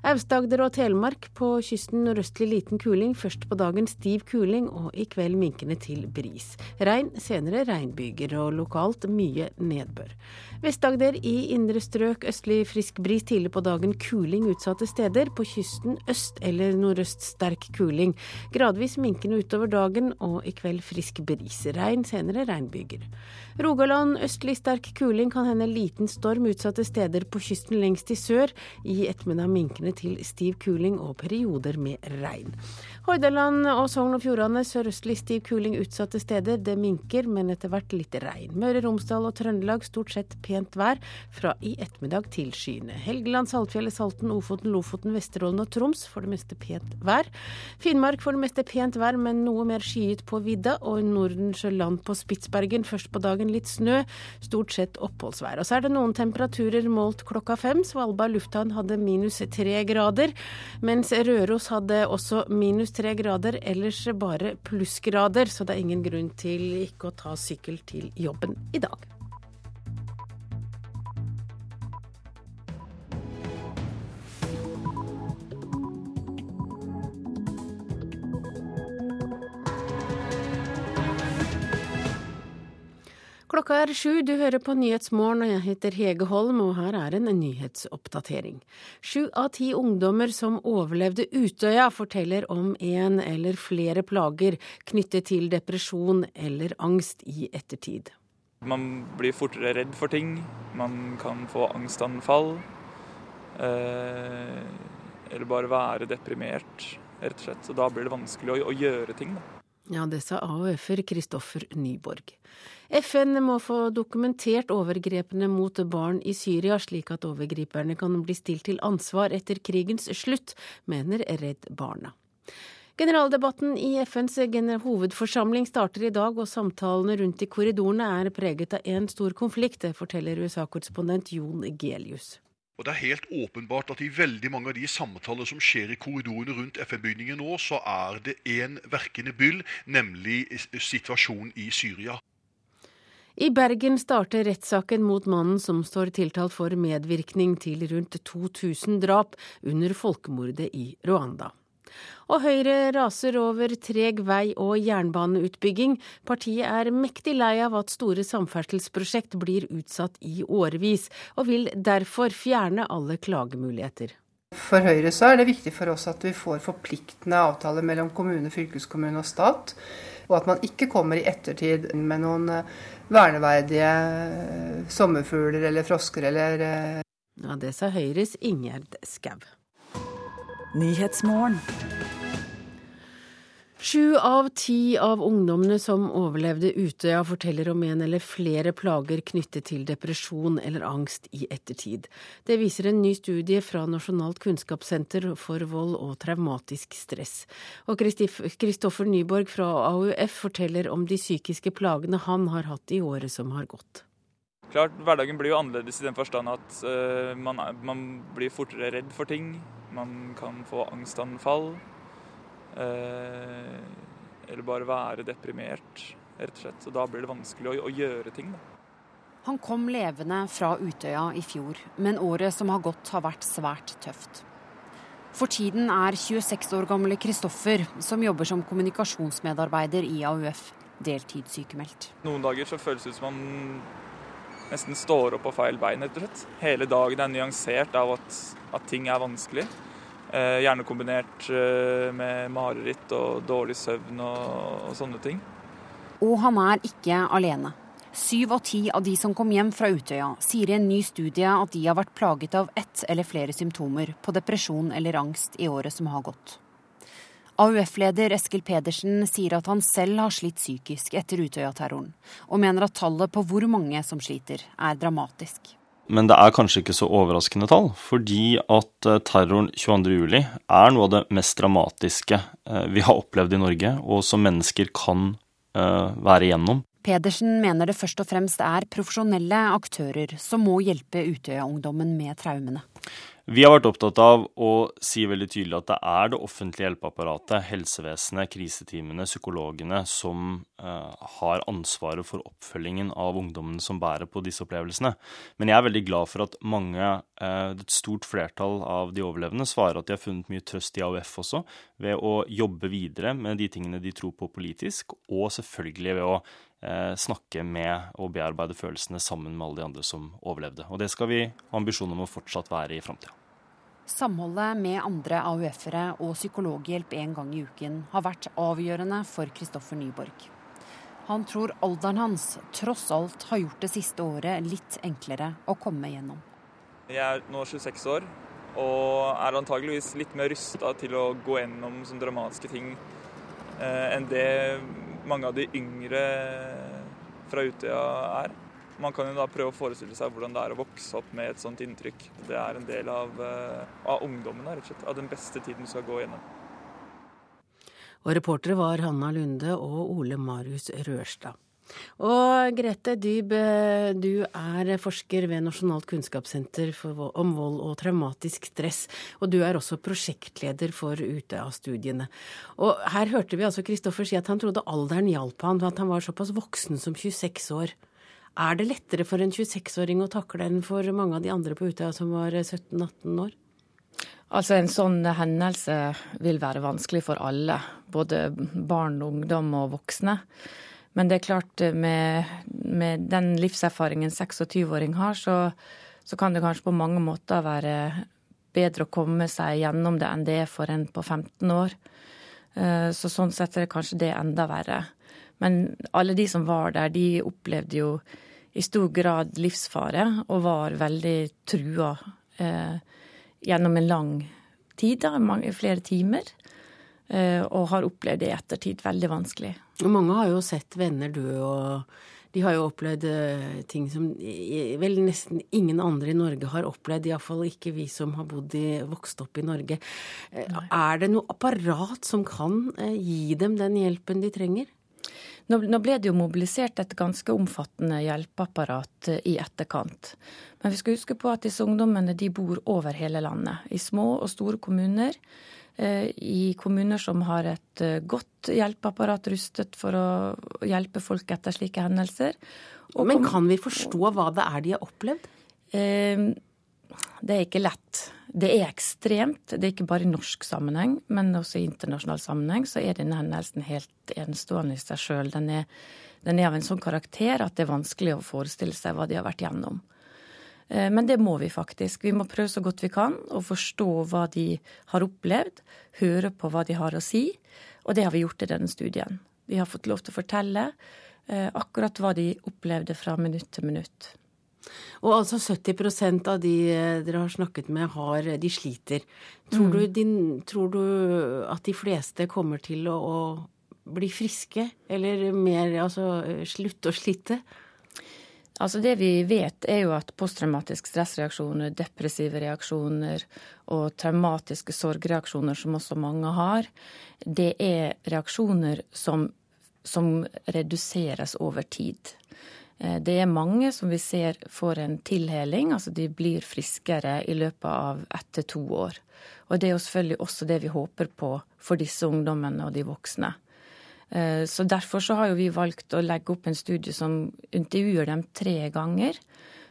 Aust-Agder og Telemark på kysten nordøstlig liten kuling, først på dagen stiv kuling og i kveld minkende til bris. Regn, senere regnbyger og lokalt mye nedbør. Vest-Agder i indre strøk østlig frisk bris, tidlig på dagen kuling utsatte steder. På kysten øst eller nordøst sterk kuling. Gradvis minkende utover dagen og i kveld frisk bris. Regn, senere regnbyger. Rogaland østlig sterk kuling, kan hende liten storm utsatte steder på kysten lengst i sør. I ettermiddag minkende til stiv kuling og perioder med regn. Hordaland og Sogn og Fjordane sørøstlig stiv kuling utsatte steder. Det minker, men etter hvert litt regn. Møre, Romsdal og Trøndelag stort sett pent vær, fra i ettermiddag til skyene. Helgeland, Saltfjellet, Salten, Ofoten, Lofoten, Vesterålen og Troms for det meste pent vær. Finnmark for det meste pent vær, men noe mer skyet på vidda. Og i Nordensjøland på Spitsbergen først på dagen litt snø. Stort sett oppholdsvær. Og så er det noen temperaturer målt klokka fem. Svalbard lufthavn hadde minus tre grader, mens Røros hadde også minus tre grader, ellers bare plussgrader. Så det er ingen grunn til ikke å ta sykkel til jobben i dag. Klokka er sju, du hører på Nyhetsmorgen, og jeg heter Hege Holm, og her er en nyhetsoppdatering. Sju av ti ungdommer som overlevde Utøya, forteller om en eller flere plager knyttet til depresjon eller angst i ettertid. Man blir fortere redd for ting, man kan få angstanfall. Eh, eller bare være deprimert, rett og slett. Og da blir det vanskelig å, å gjøre ting, da. Ja, det sa AUF-er Kristoffer Nyborg. FN må få dokumentert overgrepene mot barn i Syria, slik at overgriperne kan bli stilt til ansvar etter krigens slutt, mener Redd Barna. Generaldebatten i FNs hovedforsamling starter i dag, og samtalene rundt i korridorene er preget av én stor konflikt, det forteller USA-korrespondent Jon Gelius. Og Det er helt åpenbart at i veldig mange av de samtaler som skjer i korridorene rundt FN-bygningen nå, så er det én verkende byll, nemlig situasjonen i Syria. I Bergen starter rettssaken mot mannen som står tiltalt for medvirkning til rundt 2000 drap under folkemordet i Rwanda. Og Høyre raser over treg vei- og jernbaneutbygging. Partiet er mektig lei av at store samferdselsprosjekt blir utsatt i årevis, og vil derfor fjerne alle klagemuligheter. For Høyre så er det viktig for oss at vi får forpliktende avtaler mellom kommune, fylkeskommune og stat. Og at man ikke kommer i ettertid med noen verneverdige sommerfugler eller frosker eller Ja, det sa Høyres Ingjerd Schou. Sju av ti av ungdommene som overlevde Utøya, forteller om en eller flere plager knyttet til depresjon eller angst i ettertid. Det viser en ny studie fra Nasjonalt kunnskapssenter for vold og traumatisk stress. Og Kristoffer Nyborg fra AUF forteller om de psykiske plagene han har hatt i året som har gått. Klart, Hverdagen blir jo annerledes i den forstand at uh, man, man blir fortere redd for ting. Man kan få angstanfall. Eh, eller bare være deprimert, rett og slett. Og da blir det vanskelig å, å gjøre ting. Da. Han kom levende fra Utøya i fjor, men året som har gått har vært svært tøft. For tiden er 26 år gamle Kristoffer, som jobber som kommunikasjonsmedarbeider i AUF, deltidssykemeldt. Noen dager så føles det ut som man nesten står opp på feil bein, rett og slett. Hele dagen er nyansert av at, at ting er vanskelig. Eh, gjerne kombinert eh, med mareritt og dårlig søvn og, og sånne ting. Og han er ikke alene. Syv av ti av de som kom hjem fra Utøya, sier i en ny studie at de har vært plaget av ett eller flere symptomer på depresjon eller angst i året som har gått. AUF-leder Eskil Pedersen sier at han selv har slitt psykisk etter Utøya-terroren, og mener at tallet på hvor mange som sliter, er dramatisk. Men det er kanskje ikke så overraskende tall, fordi at eh, terroren 22.07 er noe av det mest dramatiske eh, vi har opplevd i Norge, og som mennesker kan eh, være igjennom. Pedersen mener det først og fremst er profesjonelle aktører som må hjelpe Utøya-ungdommen med traumene. Vi har vært opptatt av å si veldig tydelig at det er det offentlige hjelpeapparatet, helsevesenet, kriseteamene, psykologene, som uh, har ansvaret for oppfølgingen av ungdommene som bærer på disse opplevelsene. Men jeg er veldig glad for at mange, uh, et stort flertall av de overlevende, svarer at de har funnet mye trøst i AUF også, ved å jobbe videre med de tingene de tror på politisk, og selvfølgelig ved å snakke med og bearbeide følelsene sammen med alle de andre som overlevde. Og det skal vi ha ambisjon om å fortsatt være i framtida. Samholdet med andre AUF-ere og psykologhjelp en gang i uken har vært avgjørende for Kristoffer Nyborg. Han tror alderen hans tross alt har gjort det siste året litt enklere å komme gjennom. Jeg er nå 26 år, Og er antageligvis litt mer rusta til å gå gjennom sånne dramatiske ting eh, enn det mange av de yngre fra Utøya er. Man kan jo da prøve å forestille seg hvordan det er å vokse opp med et sånt inntrykk. Det er en del av, eh, av ungdommen, rett og slett. Av den beste tiden du skal gå gjennom. Og reportere var Hanna Lunde og Ole Marius Rørstad. Og Grete Dyb, du er forsker ved Nasjonalt kunnskapssenter om vold og traumatisk stress. Og du er også prosjektleder for Utøya-studiene. Og her hørte vi altså Kristoffer si at han trodde alderen hjalp han, at han var såpass voksen som 26 år. Er det lettere for en 26-åring å takle enn for mange av de andre på Utøya som var 17-18 år? Altså En sånn hendelse vil være vanskelig for alle, både barn, ungdom og voksne. Men det er klart, eh, med, med den livserfaringen 26-åring har, så, så, kan det kanskje på mange måter være bedre å komme seg gjennom det enn det er for en på 15 år. Eh, så sånn sett er det kanskje det enda verre. Men alle de som var der, de opplevde jo i stor grad livsfare og var veldig trua eh, gjennom en lang tid, da, mange, flere timer. Eh, og har opplevd det i ettertid veldig vanskelig. Mange har jo sett venner dø, og de har jo opplevd eh, ting som vel nesten ingen andre i Norge har opplevd. Iallfall ikke vi som har bodd i, vokst opp i Norge. Nei. Eh, er det noe apparat som kan gi dem den hjelpen de trenger? Nå ble det jo mobilisert et ganske omfattende hjelpeapparat i etterkant. Men vi skal huske på at disse ungdommene de bor over hele landet. I små og store kommuner. Eh, i kommuner som har et eh, godt hjelpeapparat rustet for å hjelpe folk etter slike hendelser. Og Men kan vi forstå hva det er de har opplevd? Eh, det er ikke lett. Det er ekstremt. Det er ikke bare i norsk sammenheng, men også i internasjonal sammenheng så er denne hendelsen helt enestående i seg sjøl. Den, den, er av en sånn karakter at det er vanskelig å forestille seg hva de har vært gjennom. Eh, men det må vi faktisk. Vi må prøve så godt vi kan å forstå hva de har opplevd, høre på hva de har å si. Og det har vi gjort i denne studien. Vi har fått lov til å fortelle eh, akkurat hva de opplevde fra minutt til minutt. Og altså 70% av de eh, dere har snakket med, har, de sliter. Tror, mm. du, din, tror du at de fleste kommer til å, å bli friske, eller mer altså slutte å slite? Altså Det vi vet, er jo at posttraumatiske stressreaksjoner, depressive reaksjoner og traumatiske sorgreaksjoner, som også mange har, det er reaksjoner som, som reduseres over tid. Eh, det er mange som vi ser får en tilheling, altså de blir friskere i løpet av ett til to år. Og det er jo selvfølgelig også det vi håper på for disse ungdommene og de voksne. Eh, så Derfor så har jo vi valgt å legge opp en studie som intervjuer dem tre ganger.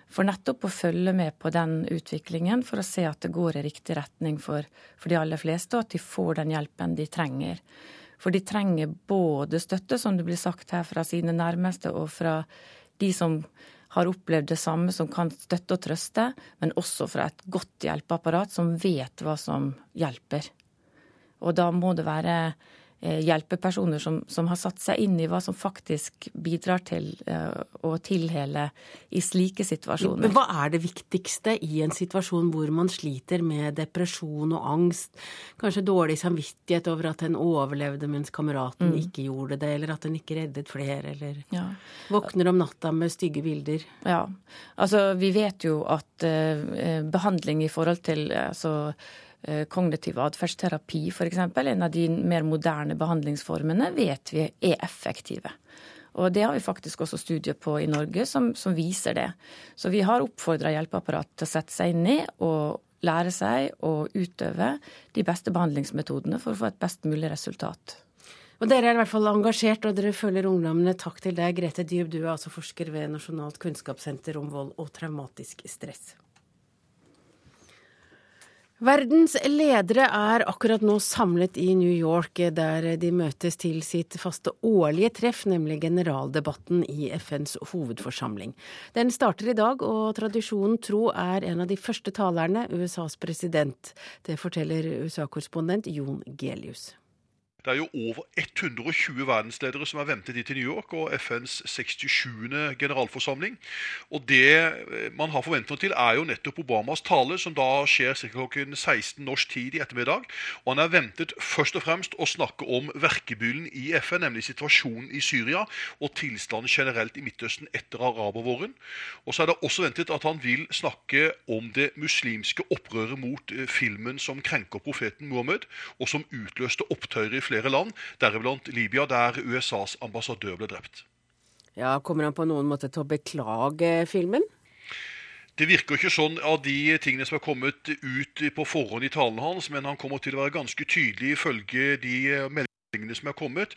For nettopp å følge med på den utviklingen, for å se at det går i riktig retning for, for de aller fleste, og at de får den hjelpen de trenger. For de trenger både støtte, som det blir sagt her, fra sine nærmeste og fra de som har opplevd det samme, som kan støtte og trøste, men også fra et godt hjelpeapparat som vet hva som hjelper. Og da må det være Eh, hjelpepersoner som, som, har satt seg inn i hva som faktisk bidrar til uh, å tilhele i slike situasjoner. Men Hva er det viktigste i en situasjon hvor man sliter med depresjon og angst? Kanskje dårlig samvittighet over at en overlevde mens kameraten mm. ikke gjorde det, eller at en ikke reddet flere, eller ja. våkner om natta med stygge bilder? Ja, altså vi vet jo at uh, behandling i forhold til altså Eh, kognitiv atferdsterapi f.eks., en av de mer moderne behandlingsformene, vet vi er effektive. Og det har vi faktisk også studier på i Norge som, som viser det. Så vi har oppfordra hjelpeapparatet til å sette seg ned og lære seg å utøve de beste behandlingsmetodene for å få et best mulig resultat. Og Dere er i hvert fall engasjert, og dere følger ungdommene. Takk til deg, Grete Dyb. Du er altså forsker ved Nasjonalt kunnskapssenter om vold og traumatisk stress. Verdens ledere er akkurat nå samlet i New York, der de møtes til sitt faste årlige treff, nemlig generaldebatten i FNs hovedforsamling. Den starter i dag, og tradisjonen tro er en av de første talerne USAs president. Det forteller USA-korrespondent Jon Gelius. Det er jo over 120 verdensledere som er ventet hit til New York, og FNs 67. generalforsamling. Og Det eh, man har forventninger til, er jo nettopp Obamas tale, som da skjer ca. klokken 16 norsk tid i ettermiddag. Og Han er ventet først og fremst å snakke om verkebyllen i FN, nemlig situasjonen i Syria og tilstanden generelt i Midtøsten etter arabervåren. Og så er det også ventet at han vil snakke om det muslimske opprøret mot eh, filmen som krenker profeten Muhammed, og som utløste opptøyer i flere land, deriblant Libya, der USAs ambassadør ble drept. Ja, Kommer han på noen måte til å beklage filmen? Det virker ikke sånn av de tingene som er kommet ut på forhånd i talen hans, men han kommer til å være ganske tydelig ifølge de meldingene som er kommet.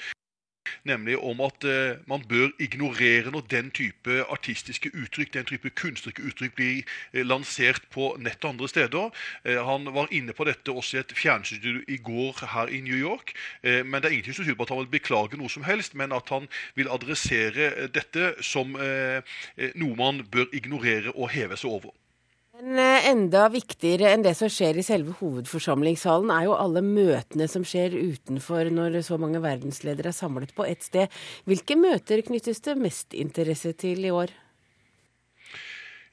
Nemlig om at eh, man bør ignorere når den type artistiske uttrykk, den type kunstneriske uttrykk blir eh, lansert på nett og andre steder. Eh, han var inne på dette også i et fjernsynsstudio i går her i New York. Eh, men det er ingenting som tyder på at han vil beklage noe som helst, men at han vil adressere eh, dette som eh, noe man bør ignorere og heve seg over. Men eh, enda viktigere enn det som skjer i selve hovedforsamlingssalen, er jo alle møtene som skjer utenfor når så mange verdensledere er samlet på ett sted. Hvilke møter knyttes det mest interesse til i år?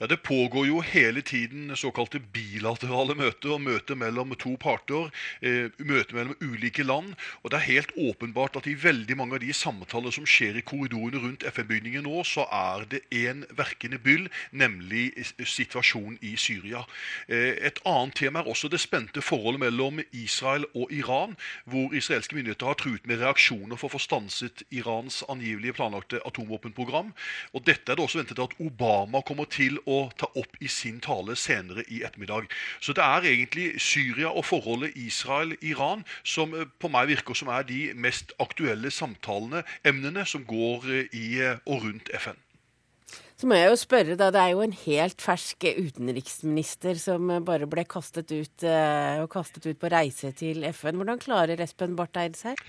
Ja, Det pågår jo hele tiden såkalte bilaterale møter, møter mellom to parter, eh, møter mellom ulike land. Og det er helt åpenbart at i veldig mange av de samtaler som skjer i korridorene rundt FN-bygningen nå, så er det én verkende byll, nemlig situasjonen i Syria. Eh, et annet tema er også det spente forholdet mellom Israel og Iran, hvor israelske myndigheter har truet med reaksjoner for å få stanset Irans angivelige planlagte atomvåpenprogram. Og dette er det også ventet at Obama kommer til å ta opp i sin tale senere i ettermiddag. Så det er egentlig Syria og forholdet Israel-Iran som eh, på meg virker som er de mest aktuelle samtalene, emnene, som går eh, i eh, og rundt FN. Så må jeg jo spørre, da. Det er jo en helt fersk utenriksminister som bare ble kastet ut, og kastet ut på reise til FN. Hvordan klarer Espen Barth Eide seg?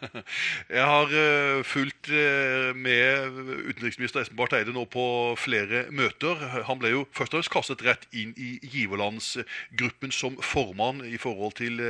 jeg har uh, fulgt uh, med utenriksminister Espen Barth Eide nå på flere møter. Han ble jo først og fremst kastet rett inn i giverlandsgruppen som formann i forhold til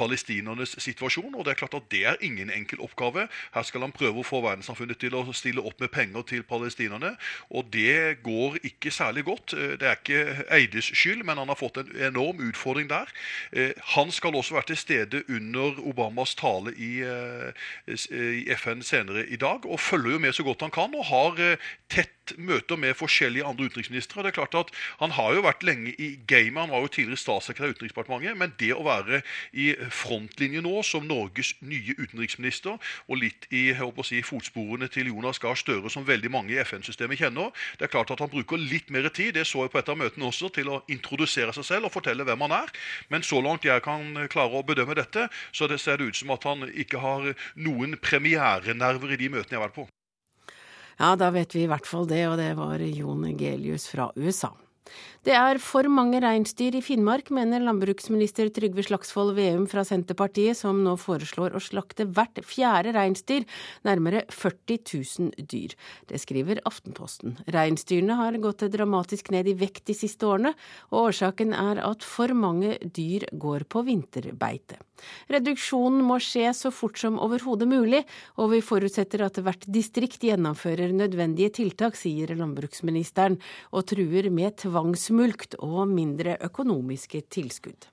palestinernes situasjon. Og det er klart at det er ingen enkel oppgave. Her skal han prøve å få verdenssamfunnet til å stille opp med penger til palestinerne. og det går ikke særlig godt. Eh, det er ikke Eides skyld, men han har fått en enorm utfordring der. Eh, han skal også være til stede under Obamas tale i, eh, FN senere i dag, og følger jo med så godt han kan. og har tett møter med forskjellige andre utenriksministre. Det er klart at Han har jo vært lenge i gamet, han var jo tidligere statssekretær i Utenriksdepartementet. Men det å være i frontlinje nå som Norges nye utenriksminister, og litt i å si, fotsporene til Jonas Gahr Støre, som veldig mange i FN-systemet kjenner, det er klart at han bruker litt mer tid det så jeg på et av møtene også, til å introdusere seg selv og fortelle hvem han er. Men så langt jeg kan klare å bedømme dette, så det ser det ut som at han ikke har noen premierenerver i de møtene jeg har vært på. Ja, da vet vi i hvert fall det, og det var Jon Gelius fra USA. Det er for mange reinsdyr i Finnmark, mener landbruksminister Trygve Slagsvold Veum fra Senterpartiet, som nå foreslår å slakte hvert fjerde reinsdyr, nærmere 40 000 dyr. Det skriver Aftenposten. Reinsdyrene har gått dramatisk ned i vekt de siste årene, og årsaken er at for mange dyr går på vinterbeite. Reduksjonen må skje så fort som overhodet mulig, og vi forutsetter at hvert distrikt gjennomfører nødvendige tiltak, sier landbruksministeren, og truer med tvangsmulkt og mindre økonomiske tilskudd.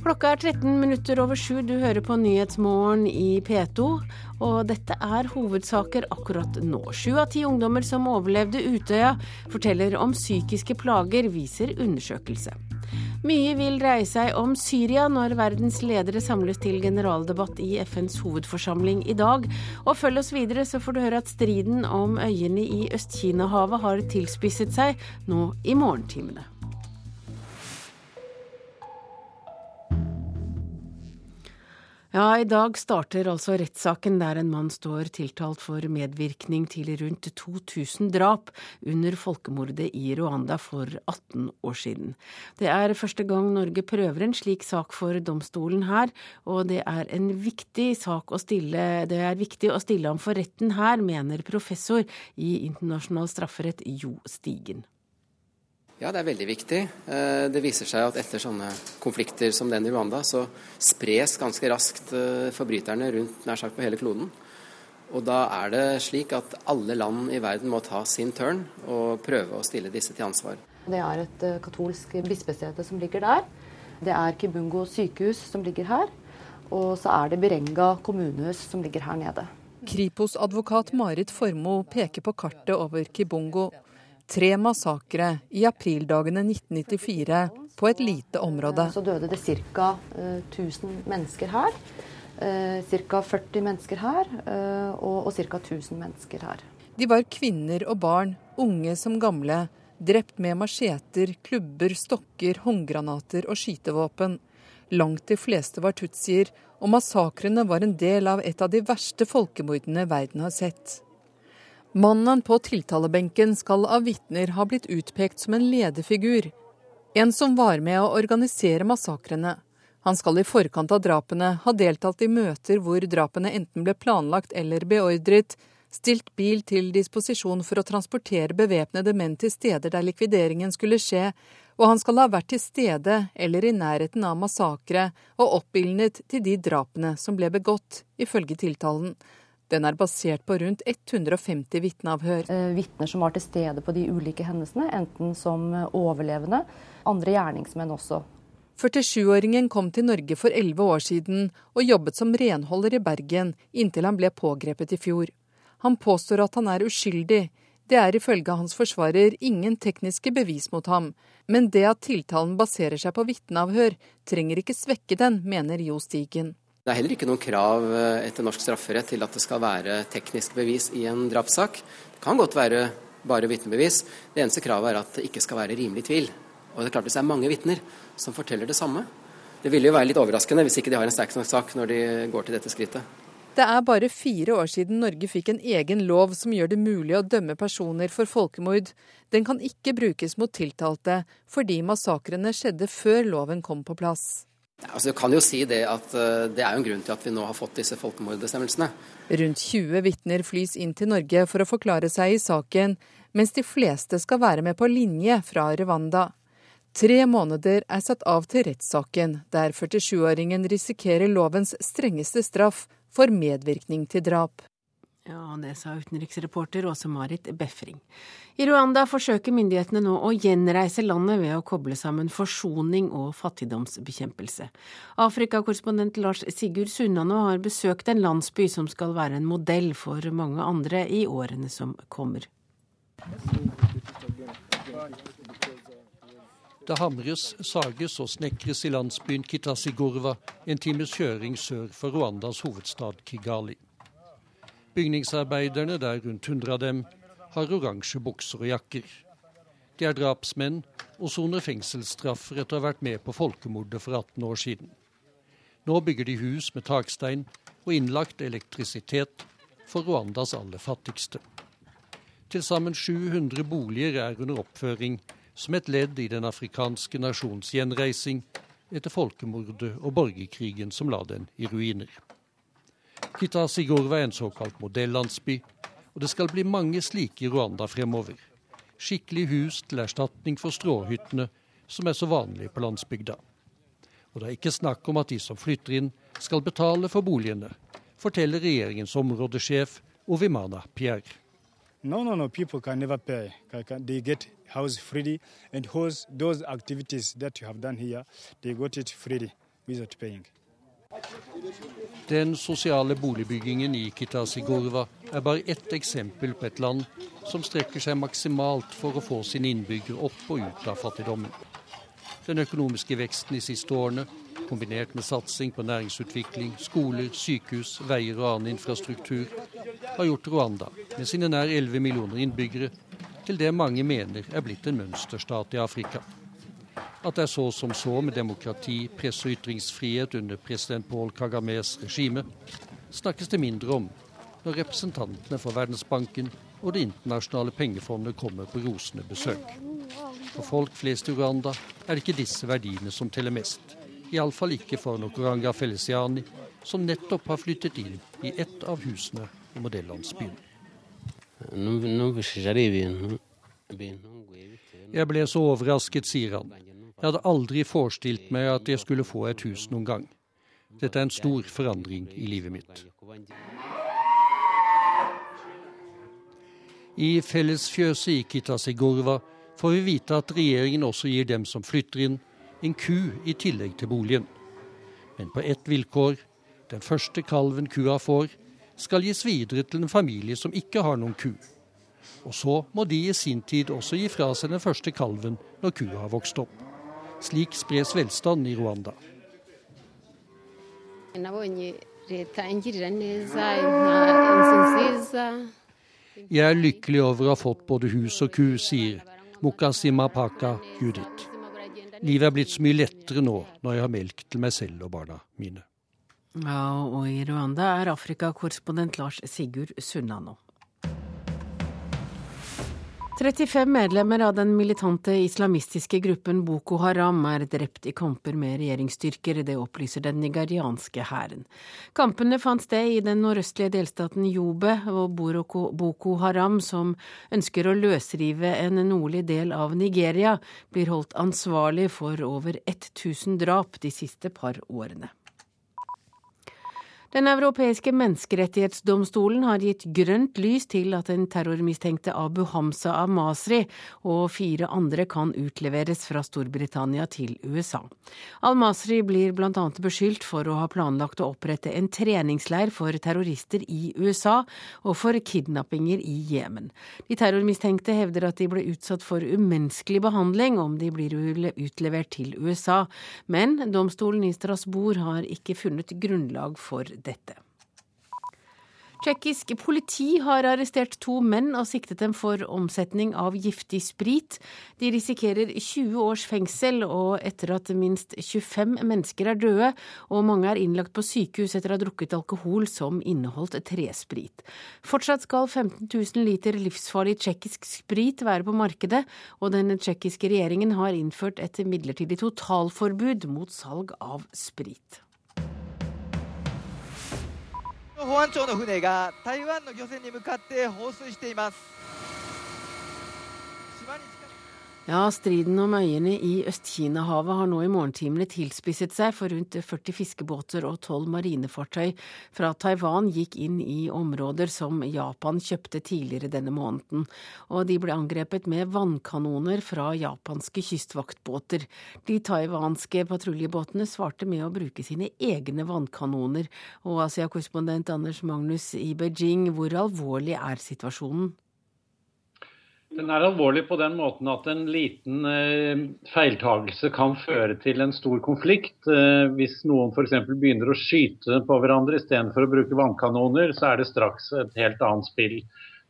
Klokka er 13 minutter over sju. Du hører på Nyhetsmorgen i P2. Og dette er hovedsaker akkurat nå. Sju av ti ungdommer som overlevde Utøya, forteller om psykiske plager, viser undersøkelse. Mye vil dreie seg om Syria når verdens ledere samles til generaldebatt i FNs hovedforsamling i dag. Og følg oss videre, så får du høre at striden om øyene i Øst-Kina-havet har tilspisset seg nå i morgentimene. Ja, i dag starter altså rettssaken der en mann står tiltalt for medvirkning til rundt 2000 drap under folkemordet i Rwanda for 18 år siden. Det er første gang Norge prøver en slik sak for domstolen her, og det er viktig stille, det er viktig å stille ham for retten her, mener professor i internasjonal strafferett Jo Stigen. Ja, det er veldig viktig. Eh, det viser seg at etter sånne konflikter som den i Rwanda, så spres ganske raskt eh, forbryterne rundt nær sagt på hele kloden. Og da er det slik at alle land i verden må ta sin tørn og prøve å stille disse til ansvar. Det er et eh, katolsk bispesete som ligger der. Det er Kibungo sykehus som ligger her. Og så er det Berenga kommunehus som ligger her nede. Kripos-advokat Marit Formoe peker på kartet over Kibungo tre massakre i aprildagene 1994 på et lite område. Så døde det ca. 1000 mennesker her. Ca. 40 mennesker her eh, og ca. 1000 mennesker her. De var kvinner og barn, unge som gamle, drept med macheter, klubber, stokker, håndgranater og skytevåpen. Langt de fleste var tutsier, og massakrene var en del av et av de verste folkemordene verden har sett. Mannen på tiltalebenken skal av vitner ha blitt utpekt som en lederfigur. En som var med å organisere massakrene. Han skal i forkant av drapene ha deltatt i møter hvor drapene enten ble planlagt eller beordret, stilt bil til disposisjon for å transportere bevæpnede menn til steder der likvideringen skulle skje, og han skal ha vært til stede eller i nærheten av massakre og oppildnet til de drapene som ble begått, ifølge tiltalen. Den er basert på rundt 150 vitneavhør. Eh, vitner som var til stede på de ulike hendelsene, enten som overlevende, andre gjerningsmenn også. 47-åringen kom til Norge for 11 år siden og jobbet som renholder i Bergen inntil han ble pågrepet i fjor. Han påstår at han er uskyldig. Det er ifølge hans forsvarer ingen tekniske bevis mot ham, men det at tiltalen baserer seg på vitneavhør, trenger ikke svekke den, mener Jo Stigen. Det er heller ikke noen krav eh, etter norsk strafferett til at det skal være teknisk bevis i en drapssak. Det kan godt være bare vitnebevis. Det eneste kravet er at det ikke skal være rimelig tvil. Og det er klart Hvis det er mange vitner som forteller det samme Det ville jo være litt overraskende hvis ikke de har en sterk nok sak når de går til dette skrittet. Det er bare fire år siden Norge fikk en egen lov som gjør det mulig å dømme personer for folkemord. Den kan ikke brukes mot tiltalte, fordi massakrene skjedde før loven kom på plass. Altså, du kan jo si Det at uh, det er jo en grunn til at vi nå har fått disse folkemordbestemmelsene. Rundt 20 vitner flys inn til Norge for å forklare seg i saken, mens de fleste skal være med på linje fra Rwanda. Tre måneder er satt av til rettssaken, der 47-åringen risikerer lovens strengeste straff for medvirkning til drap. Ja, det sa utenriksreporter Åse-Marit Befring. I Rwanda forsøker myndighetene nå å gjenreise landet ved å koble sammen forsoning og fattigdomsbekjempelse. Afrikakorrespondent Lars Sigurd Sunnanå har besøkt en landsby som skal være en modell for mange andre i årene som kommer. Det hamres, sages og snekres i landsbyen Kitasigurva, en times kjøring sør for Rwandas hovedstad Kigali. Bygningsarbeiderne, det er rundt 100 av dem, har oransje bukser og jakker. De er drapsmenn og soner fengselsstraffer etter å ha vært med på folkemordet for 18 år siden. Nå bygger de hus med takstein og innlagt elektrisitet for Rwandas aller fattigste. Til sammen 700 boliger er under oppføring som et ledd i den afrikanske nasjons gjenreising etter folkemordet og borgerkrigen som la den i ruiner. Kitasigorva er en såkalt modellandsby, og det skal bli mange slike i Rwanda fremover. Skikkelig hus til erstatning for stråhyttene som er så vanlige på landsbygda. Og det er ikke snakk om at de som flytter inn, skal betale for boligene, forteller regjeringens områdesjef Ovimana Pierre. No, no, no, people can never pay. They get house freely, and those activities that you have done here, they got it freely without paying. Den sosiale boligbyggingen i Kitasigorva er bare ett eksempel på et land som strekker seg maksimalt for å få sine innbyggere opp og ut av fattigdommen. Den økonomiske veksten de siste årene, kombinert med satsing på næringsutvikling, skoler, sykehus, veier og annen infrastruktur, har gjort Rwanda, med sine nær 11 millioner innbyggere, til det mange mener er blitt en mønsterstat i Afrika. At det er så som så med demokrati, press og ytringsfrihet under president Paul Kagames regime, snakkes det mindre om når representantene for Verdensbanken og Det internasjonale pengefondet kommer på rosende besøk. For folk flest i Uganda er det ikke disse verdiene som teller mest. Iallfall ikke for Nokoranga Feliciani, som nettopp har flyttet inn i ett av husene i modellandsbyen. Jeg ble så overrasket, sier han. Jeg hadde aldri forestilt meg at jeg skulle få et hus noen gang. Dette er en stor forandring i livet mitt. I fellesfjøset i Kitasigurva får vi vite at regjeringen også gir dem som flytter inn, en ku i tillegg til boligen. Men på ett vilkår. Den første kalven kua får, skal gis videre til en familie som ikke har noen ku. Og så må de i sin tid også gi fra seg den første kalven når kua har vokst opp. Slik spres velstand i Rwanda. Jeg er lykkelig over å ha fått både hus og ku, sier Mukasimapaka Judith. Livet er blitt så mye lettere nå når jeg har melk til meg selv og barna mine. Ja, og i Rwanda er Afrikakorrespondent Lars Sigurd Sunna nå. 35 medlemmer av den militante islamistiske gruppen Boko Haram er drept i kamper med regjeringsstyrker, det opplyser den nigerianske hæren. Kampene fant sted i den nordøstlige delstaten Jobe, og Boko Haram, som ønsker å løsrive en nordlig del av Nigeria, blir holdt ansvarlig for over 1000 drap de siste par årene. Den europeiske menneskerettighetsdomstolen har gitt grønt lys til at den terrormistenkte Abu Hamza al-Masri og fire andre kan utleveres fra Storbritannia til USA. Al-Masri blir bl.a. beskyldt for å ha planlagt å opprette en treningsleir for terrorister i USA og for kidnappinger i Jemen. De terrormistenkte hevder at de ble utsatt for umenneskelig behandling om de blir utlevert til USA, men domstolen i Strasbourg har ikke funnet grunnlag for dette. Tsjekkisk politi har arrestert to menn og siktet dem for omsetning av giftig sprit. De risikerer 20 års fengsel, og etter at minst 25 mennesker er døde, og mange er innlagt på sykehus etter å ha drukket alkohol som inneholdt tresprit. Fortsatt skal 15 000 liter livsfarlig tsjekkisk sprit være på markedet, og den tsjekkiske regjeringen har innført et midlertidig totalforbud mot salg av sprit. 保安庁の船が台湾の漁船に向かって放水しています。Ja, striden om øyene i Øst-Kina-havet har nå i morgentimene tilspisset seg, for rundt 40 fiskebåter og 12 marinefartøy fra Taiwan gikk inn i områder som Japan kjøpte tidligere denne måneden, og de ble angrepet med vannkanoner fra japanske kystvaktbåter. De taiwanske patruljebåtene svarte med å bruke sine egne vannkanoner, og Asia-korrespondent Anders Magnus i Beijing, hvor alvorlig er situasjonen? Den er alvorlig på den måten at en liten eh, feiltagelse kan føre til en stor konflikt. Eh, hvis noen f.eks. begynner å skyte på hverandre istedenfor å bruke vannkanoner, så er det straks et helt annet spill.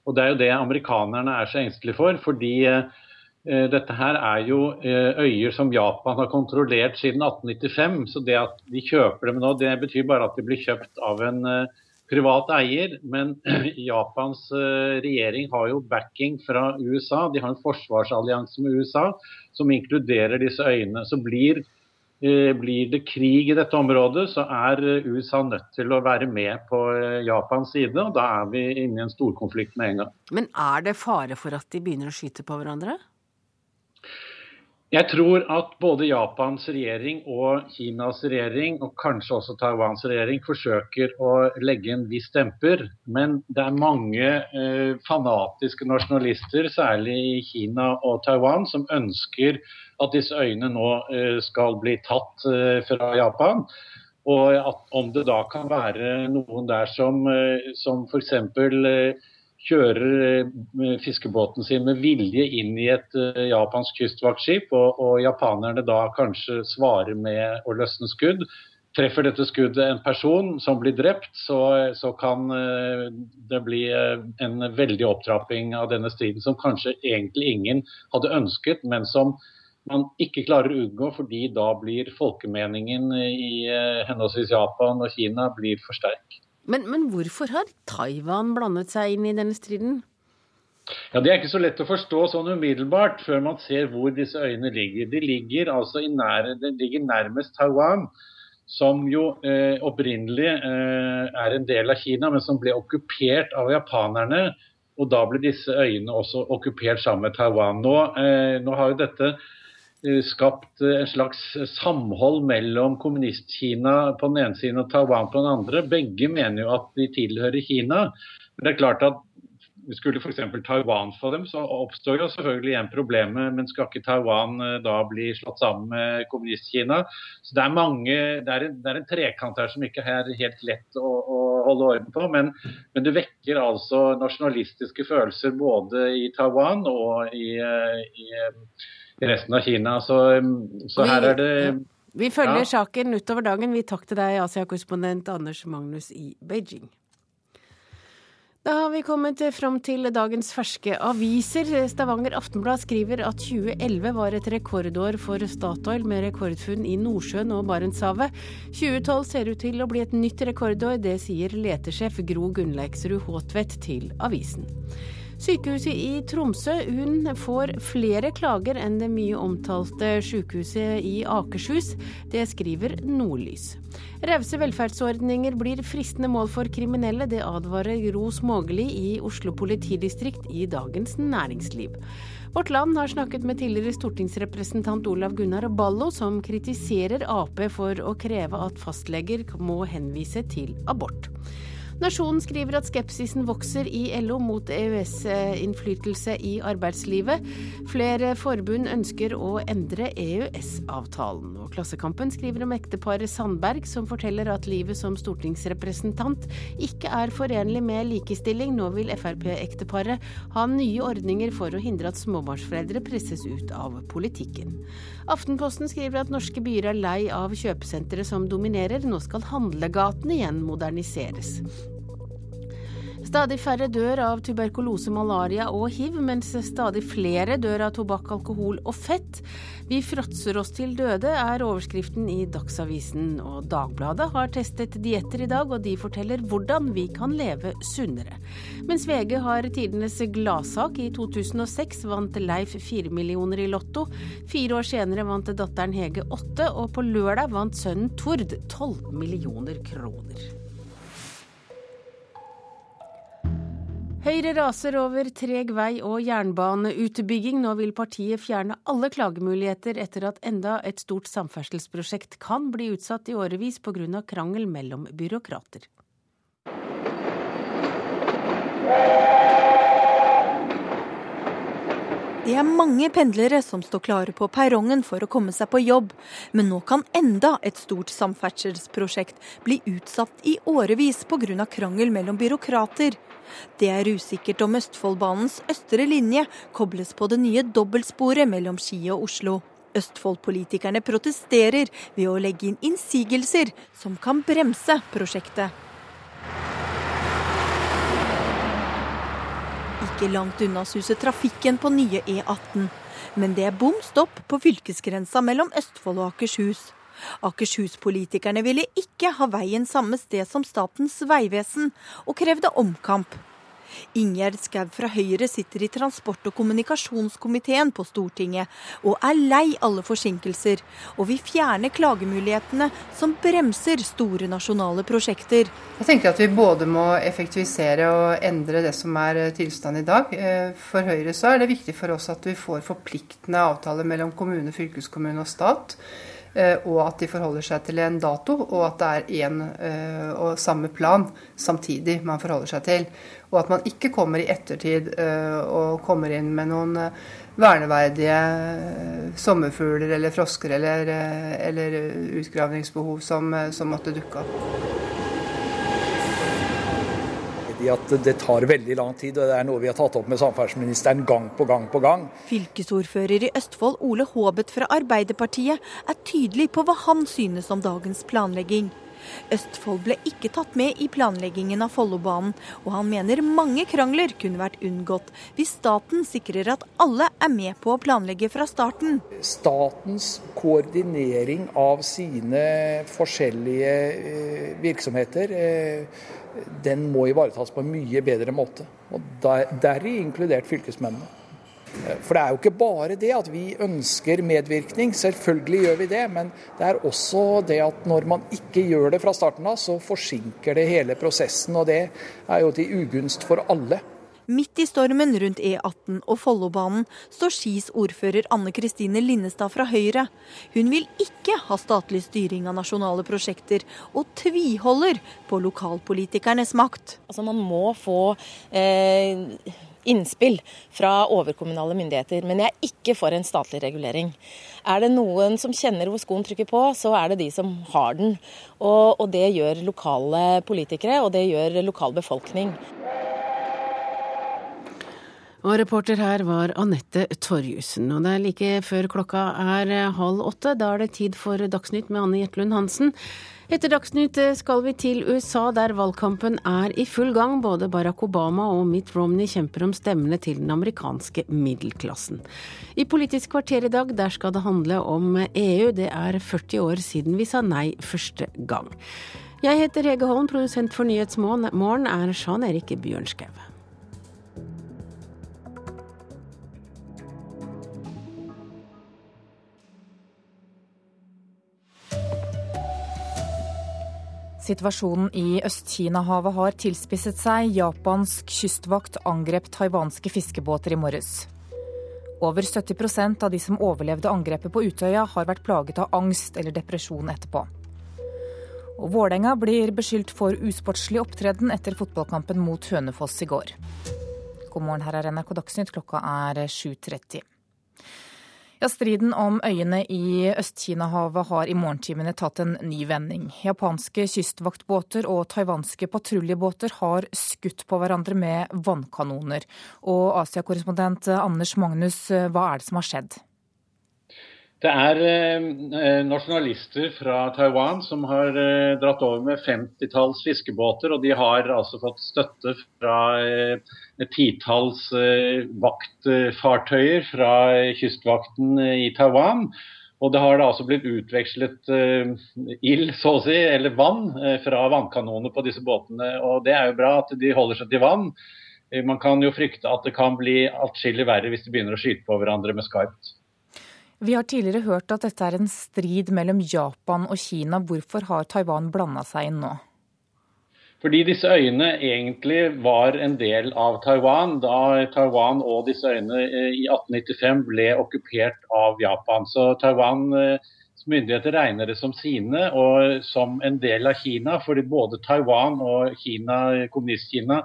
Og Det er jo det amerikanerne er så engstelige for. fordi eh, dette her er jo eh, øyer som Japan har kontrollert siden 1895. Så det at de kjøper dem nå, det betyr bare at de blir kjøpt av en eh, privat eier, men Japans eh, regjering har jo backing fra USA. De har en forsvarsallianse med USA som inkluderer disse øyene. Så blir, eh, blir det krig i dette området, så er eh, USA nødt til å være med på Japans side. og Da er vi inne i en storkonflikt med en gang. Men er det fare for at de begynner å skyte på hverandre? Jeg tror at både Japans regjering og Kinas regjering, og kanskje også Taiwans regjering, forsøker å legge en viss demper. Men det er mange eh, fanatiske nasjonalister, særlig i Kina og Taiwan, som ønsker at disse øyene nå eh, skal bli tatt eh, fra Japan. Og at om det da kan være noen der som, eh, som f.eks. Eh, kjører eh, fiskebåten sin med vilje inn i et uh, japansk kystvaktskip, og, og, japanerne da kanskje svarer med å løsne skudd. Treffer dette skuddet en person som blir drept, så, så kan uh, det bli en veldig opptrapping av denne striden som kanskje egentlig ingen hadde ønsket, men som man ikke klarer å unngå, fordi da blir folkemeningen i henholdsvis Japan og Kina blir for sterk. Men, men hvorfor har Taiwan blandet seg inn i denne striden? Ja, Det er ikke så lett å forstå sånn umiddelbart før man ser hvor disse øyene ligger. De ligger altså nære, de ligger nærmest Taiwan, som jo eh, opprinnelig eh, er en del av Kina, men som ble okkupert av japanerne Og da ble disse øyene også okkupert sammen med Taiwan. Nå, eh, nå har jo dette skapt en slags samhold mellom kommunist-Kina på den ene siden og Taiwan på den andre. Begge mener jo at de tilhører Kina. Men det er klart at skulle f.eks. Taiwan få dem, så oppstår jo selvfølgelig igjen problemet. Men skal ikke Taiwan eh, da bli slått sammen med kommunist-Kina? Så det er mange, det er, en, det er en trekant her som ikke er helt lett å, å holde orden på. Men, men, det vekker altså nasjonalistiske følelser både i Taiwan og eh, i, i resten av Kina. Så, så her er det vi følger ja. saken utover dagen. Vi takk til deg, Asia-korrespondent Anders Magnus i Beijing. Da har vi kommet fram til dagens ferske aviser. Stavanger Aftenblad skriver at 2011 var et rekordår for Statoil med rekordfunn i Nordsjøen og Barentshavet. 2012 ser ut til å bli et nytt rekordår, det sier letesjef Gro Gunnleiksrud Håtvedt til avisen. Sykehuset i Tromsø hun får flere klager enn det mye omtalte sykehuset i Akershus. Det skriver Nordlys. Rause velferdsordninger blir fristende mål for kriminelle. Det advarer Ros Smågeli i Oslo politidistrikt i Dagens Næringsliv. Vårt Land har snakket med tidligere stortingsrepresentant Olav Gunnar Ballo, som kritiserer Ap for å kreve at fastleger må henvise til abort. Nasjonen skriver at skepsisen vokser i LO mot EØS-innflytelse i arbeidslivet. Flere forbund ønsker å endre EØS-avtalen. Og Klassekampen skriver om ekteparet Sandberg, som forteller at livet som stortingsrepresentant ikke er forenlig med likestilling. Nå vil Frp-ekteparet ha nye ordninger for å hindre at småbarnsforeldre presses ut av politikken. Aftenposten skriver at norske byer er lei av kjøpesentre som dominerer. Nå skal handlegatene igjen moderniseres. Stadig færre dør av tuberkulose, malaria og hiv, mens stadig flere dør av tobakk, alkohol og fett. Vi fråtser oss til døde, er overskriften i Dagsavisen. Og Dagbladet har testet dietter i dag, og de forteller hvordan vi kan leve sunnere. Mens VG har tidenes gladsak. I 2006 vant Leif fire millioner i Lotto. Fire år senere vant datteren Hege åtte, og på lørdag vant sønnen Tord tolv millioner kroner. Høyre raser over treg vei og jernbaneutbygging. Nå vil partiet fjerne alle klagemuligheter etter at enda et stort samferdselsprosjekt kan bli utsatt i årevis pga. krangel mellom byråkrater. Det er mange pendlere som står klare på perrongen for å komme seg på jobb, men nå kan enda et stort samferdselsprosjekt bli utsatt i årevis pga. krangel mellom byråkrater. Det er usikkert om Østfoldbanens østre linje kobles på det nye dobbeltsporet mellom Ski og Oslo. Østfold-politikerne protesterer ved å legge inn innsigelser som kan bremse prosjektet. Ikke langt unna suser trafikken på nye E18. Men det er bom stopp på fylkesgrensa mellom Østfold og Akershus. Akershus-politikerne ville ikke ha veien samme sted som Statens vegvesen, og krevde omkamp. Ingjerd Skau fra Høyre sitter i transport- og kommunikasjonskomiteen på Stortinget, og er lei alle forsinkelser, og vil fjerne klagemulighetene som bremser store nasjonale prosjekter. Jeg tenker at vi både må effektivisere og endre det som er tilstanden i dag. Eh, for Høyre så er det viktig for oss at vi får forpliktende avtaler mellom kommune, fylkeskommune og stat. Eh, og at de forholder seg til en dato, og at det er én eh, og samme plan samtidig man forholder seg til. Og at man ikke kommer i ettertid eh, og kommer inn med noen verneverdige sommerfugler eller frosker eller, eller utgravningsbehov som, som måtte dukke opp at det tar veldig lang tid, og det er noe vi har tatt opp med samferdselsministeren gang på gang på gang. Fylkesordfører i Østfold Ole Haabet fra Arbeiderpartiet er tydelig på hva han synes om dagens planlegging. Østfold ble ikke tatt med i planleggingen av Follobanen, og han mener mange krangler kunne vært unngått hvis staten sikrer at alle er med på å planlegge fra starten. Statens koordinering av sine forskjellige eh, virksomheter eh, den må ivaretas på en mye bedre måte. Og der, Deri inkludert fylkesmennene. For det er jo ikke bare det at vi ønsker medvirkning, selvfølgelig gjør vi det. Men det er også det at når man ikke gjør det fra starten av, så forsinker det hele prosessen. Og det er jo til ugunst for alle. Midt i stormen rundt E18 og Follobanen står Skis ordfører Anne Kristine Linnestad fra Høyre. Hun vil ikke ha statlig styring av nasjonale prosjekter, og tviholder på lokalpolitikernes makt. Altså Man må få eh, innspill fra overkommunale myndigheter. Men jeg er ikke for en statlig regulering. Er det noen som kjenner hvor skoen trykker på, så er det de som har den. Og, og det gjør lokale politikere, og det gjør lokal befolkning. Og reporter her var Anette Torjussen. Og det er like før klokka er halv åtte. Da er det tid for Dagsnytt med Anne Jetlund Hansen. Etter Dagsnytt eh, skal vi til USA, der valgkampen er i full gang. Både Barack Obama og Mitt Romney kjemper om stemmene til den amerikanske middelklassen. I Politisk kvarter i dag, der skal det handle om EU. Det er 40 år siden vi sa nei første gang. Jeg heter Hege Holm, produsent for Nyhetsmorgen er Jean Erik Bjørnskau. Situasjonen i Øst-Kina-havet har tilspisset seg. Japansk kystvakt angrep taiwanske fiskebåter i morges. Over 70% av de som overlevde angrepet på Utøya, har vært plaget av angst eller depresjon etterpå. Og Vålerenga blir beskyldt for usportslig opptreden etter fotballkampen mot Hønefoss i går. God morgen, her er NRK Dagsnytt. Klokka er 7.30. Ja, Striden om øyene i Øst-Kina-havet har i morgentimene tatt en ny vending. Japanske kystvaktbåter og taiwanske patruljebåter har skutt på hverandre med vannkanoner. Og Asia-korrespondent Anders Magnus, hva er det som har skjedd? Det er eh, nasjonalister fra Taiwan som har eh, dratt over med 50-talls fiskebåter. Og de har altså fått støtte fra eh, et titalls eh, vaktfartøyer fra kystvakten i Taiwan. Og det har da altså blitt utvekslet eh, ild, så å si, eller vann, eh, fra vannkanoner på disse båtene. Og det er jo bra at de holder seg til vann. Man kan jo frykte at det kan bli atskillig verre hvis de begynner å skyte på hverandre med skarpt. Vi har tidligere hørt at dette er en strid mellom Japan og Kina. Hvorfor har Taiwan blanda seg inn nå? Fordi disse øyene egentlig var en del av Taiwan da Taiwan og disse øyene eh, i 1895 ble okkupert av Japan. Så Taiwans eh, myndigheter regner det som sine og som en del av Kina. Fordi både Taiwan og Kina, kommunist-Kina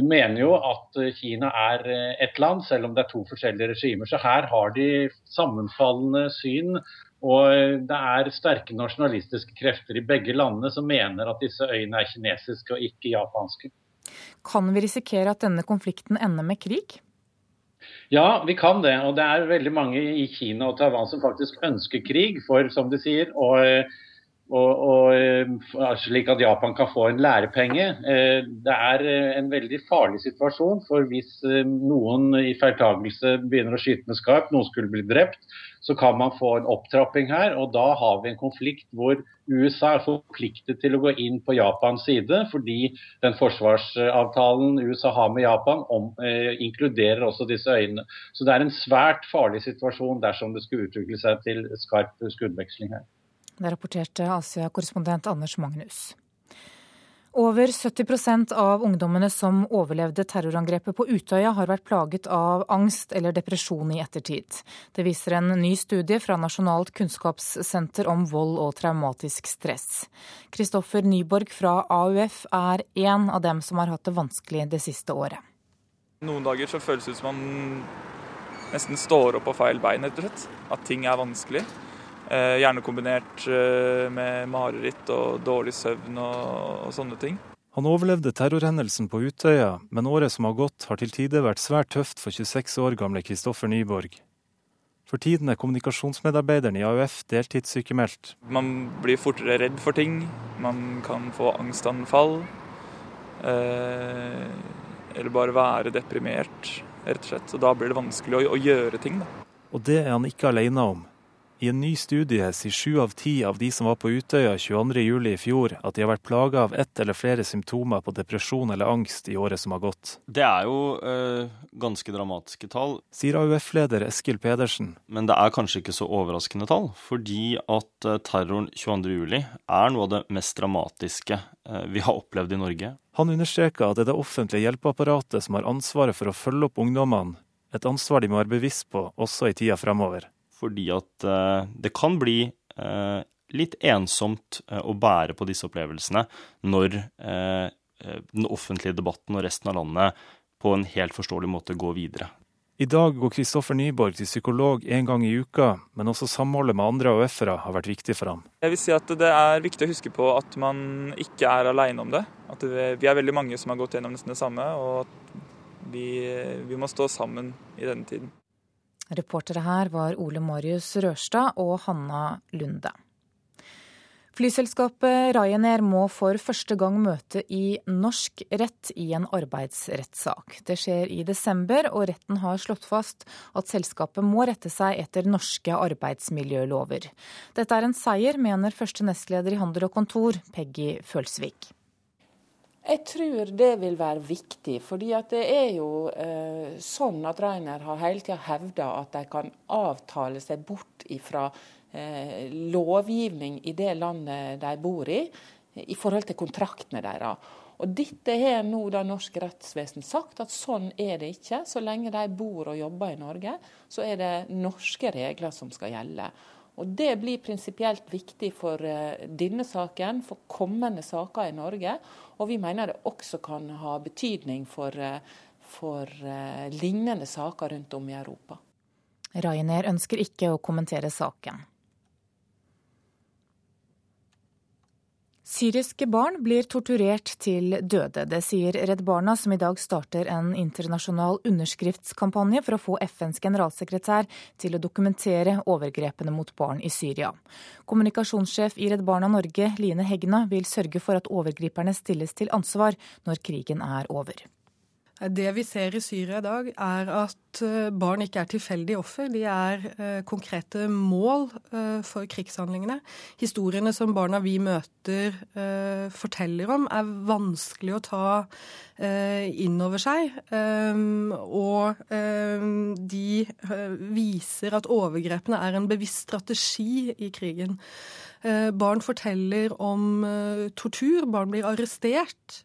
mener jo at eh, Kina er eh, ett land, selv om det er to forskjellige regimer. Så her har de sammenfallende syn. Og eh, det er sterke nasjonalistiske krefter i begge landene som mener at disse øyene er kinesiske og ikke japanske. Kan vi risikere at denne konflikten ender med krig? Ja, vi kan det. Og det er veldig mange i Kina og Taiwan som faktisk ønsker krig. For som de sier, og og, og, eh, slik at Japan kan få en lærepenge. Eh, det er eh, en veldig farlig situasjon. For hvis noen i feiltagelse begynner å skyte med skarpt, noen skulle bli drept, så kan man få en opptrapping her. Og da har vi en konflikt hvor USA er forpliktet til å gå inn på Japans side, fordi den forsvarsavtalen USA har med Japan, om, eh, inkluderer også disse øyene. Så det er en svært farlig situasjon dersom det skulle utvikle seg til skarp skuddveksling her. Det rapporterte Asia-korrespondent Anders Magnus. Over 70% av ungdommene som overlevde terrorangrepet på Utøya, har vært plaget av angst eller depresjon i ettertid. Det viser en ny studie fra Nasjonalt kunnskapssenter om vold og traumatisk stress. Kristoffer Nyborg fra AUF er en av dem som har hatt det vanskelig det siste året. Noen dager så føles det ut som man nesten står opp på feil bein, rett og slett. At ting er vanskelig. Eh, gjerne kombinert eh, med mareritt og dårlig søvn og, og sånne ting. Han overlevde terrorhendelsen på Utøya, men året som har gått har til tider vært svært tøft for 26 år gamle Kristoffer Nyborg. For tiden er kommunikasjonsmedarbeideren i AUF deltidssykemeldt. Man blir fortere redd for ting. Man kan få angstanfall. Eh, eller bare være deprimert, rett og slett. Og da blir det vanskelig å, å gjøre ting. Da. Og det er han ikke alene om. I en ny studie sier sju av ti av de som var på Utøya 22.07. i fjor, at de har vært plaga av ett eller flere symptomer på depresjon eller angst i året som har gått. Det er jo eh, ganske dramatiske tall. Sier AUF-leder Eskil Pedersen. Men det er kanskje ikke så overraskende tall, fordi at eh, terroren 22.07 er noe av det mest dramatiske eh, vi har opplevd i Norge. Han understreker at det er det offentlige hjelpeapparatet som har ansvaret for å følge opp ungdommene, et ansvar de må være bevisst på også i tida fremover fordi at eh, det kan bli eh, litt ensomt eh, å bære på disse opplevelsene når den offentlige debatten og resten av landet på en helt forståelig måte går videre. I dag går Kristoffer Nyborg til psykolog en gang i uka, men også samholdet med andre AUF-ere har vært viktig for ham. Jeg vil si at Det er viktig å huske på at man ikke er aleine om det. At vi er veldig mange som har gått gjennom nesten det samme, og at vi, vi må stå sammen i denne tiden. Reportere her var Ole Marius Rørstad og Hanna Lunde. Flyselskapet Ryanair må for første gang møte i norsk rett i en arbeidsrettssak. Det skjer i desember, og retten har slått fast at selskapet må rette seg etter norske arbeidsmiljølover. Dette er en seier, mener første nestleder i Handel og Kontor, Peggy Følsvik. Jeg tror det vil være viktig. fordi det er jo eh, sånn at Reiner har hele tida hevda at de kan avtale seg bort fra eh, lovgivning i det landet de bor i, i forhold til kontraktene deres. Og Dette har nå da norsk rettsvesen sagt, at sånn er det ikke. Så lenge de bor og jobber i Norge, så er det norske regler som skal gjelde. Og Det blir prinsipielt viktig for uh, denne saken, for kommende saker i Norge. Og vi mener det også kan ha betydning for, uh, for uh, lignende saker rundt om i Europa. Ryanair ønsker ikke å kommentere saken. Syriske barn blir torturert til døde. Det sier Redd Barna, som i dag starter en internasjonal underskriftskampanje for å få FNs generalsekretær til å dokumentere overgrepene mot barn i Syria. Kommunikasjonssjef i Redd Barna Norge, Line Hegna, vil sørge for at overgriperne stilles til ansvar når krigen er over. Det vi ser i Syria i dag, er at eh, barn ikke er tilfeldige offer. De er eh, konkrete mål eh, for krigshandlingene. Historiene som barna vi møter forteller om, er vanskelig å ta inn over seg. Og de viser at overgrepene er en bevisst strategi i krigen. Barn forteller om tortur. Barn blir arrestert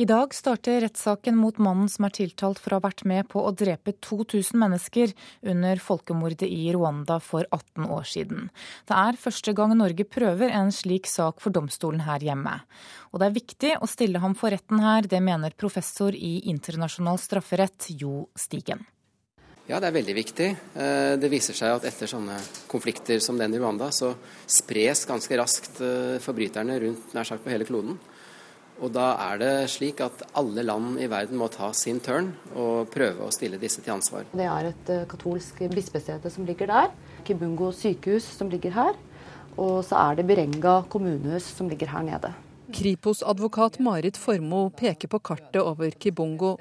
i dag starter rettssaken mot mannen som er tiltalt for å ha vært med på å drepe 2000 mennesker under folkemordet i Rwanda for 18 år siden. Det er første gang Norge prøver en slik sak for domstolen her hjemme. Og det er viktig å stille ham for retten her, det mener professor i internasjonal strafferett Jo Stigen. Ja, det er veldig viktig. Eh, det viser seg at etter sånne konflikter som den i Rwanda, så spres ganske raskt eh, forbryterne rundt nær sagt på hele kloden. Og da er det slik at alle land i verden må ta sin tørn og prøve å stille disse til ansvar. Det er et eh, katolsk bispesete som ligger der. Kibungo sykehus som ligger her. Og så er det Berenga kommunehus som ligger her nede. Kripos-advokat Marit Formoe peker på kartet over Kibungo.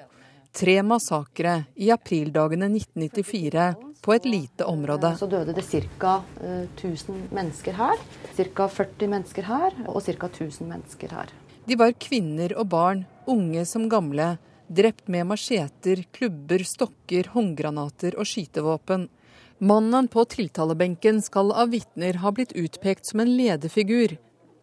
Tre massakre i aprildagene 1994 på et lite område. Så døde det ca. 1000 mennesker her. Ca. 40 mennesker her og ca. 1000 mennesker her. De var kvinner og barn, unge som gamle, drept med macheter, klubber, stokker, håndgranater og skytevåpen. Mannen på tiltalebenken skal av vitner ha blitt utpekt som en lederfigur.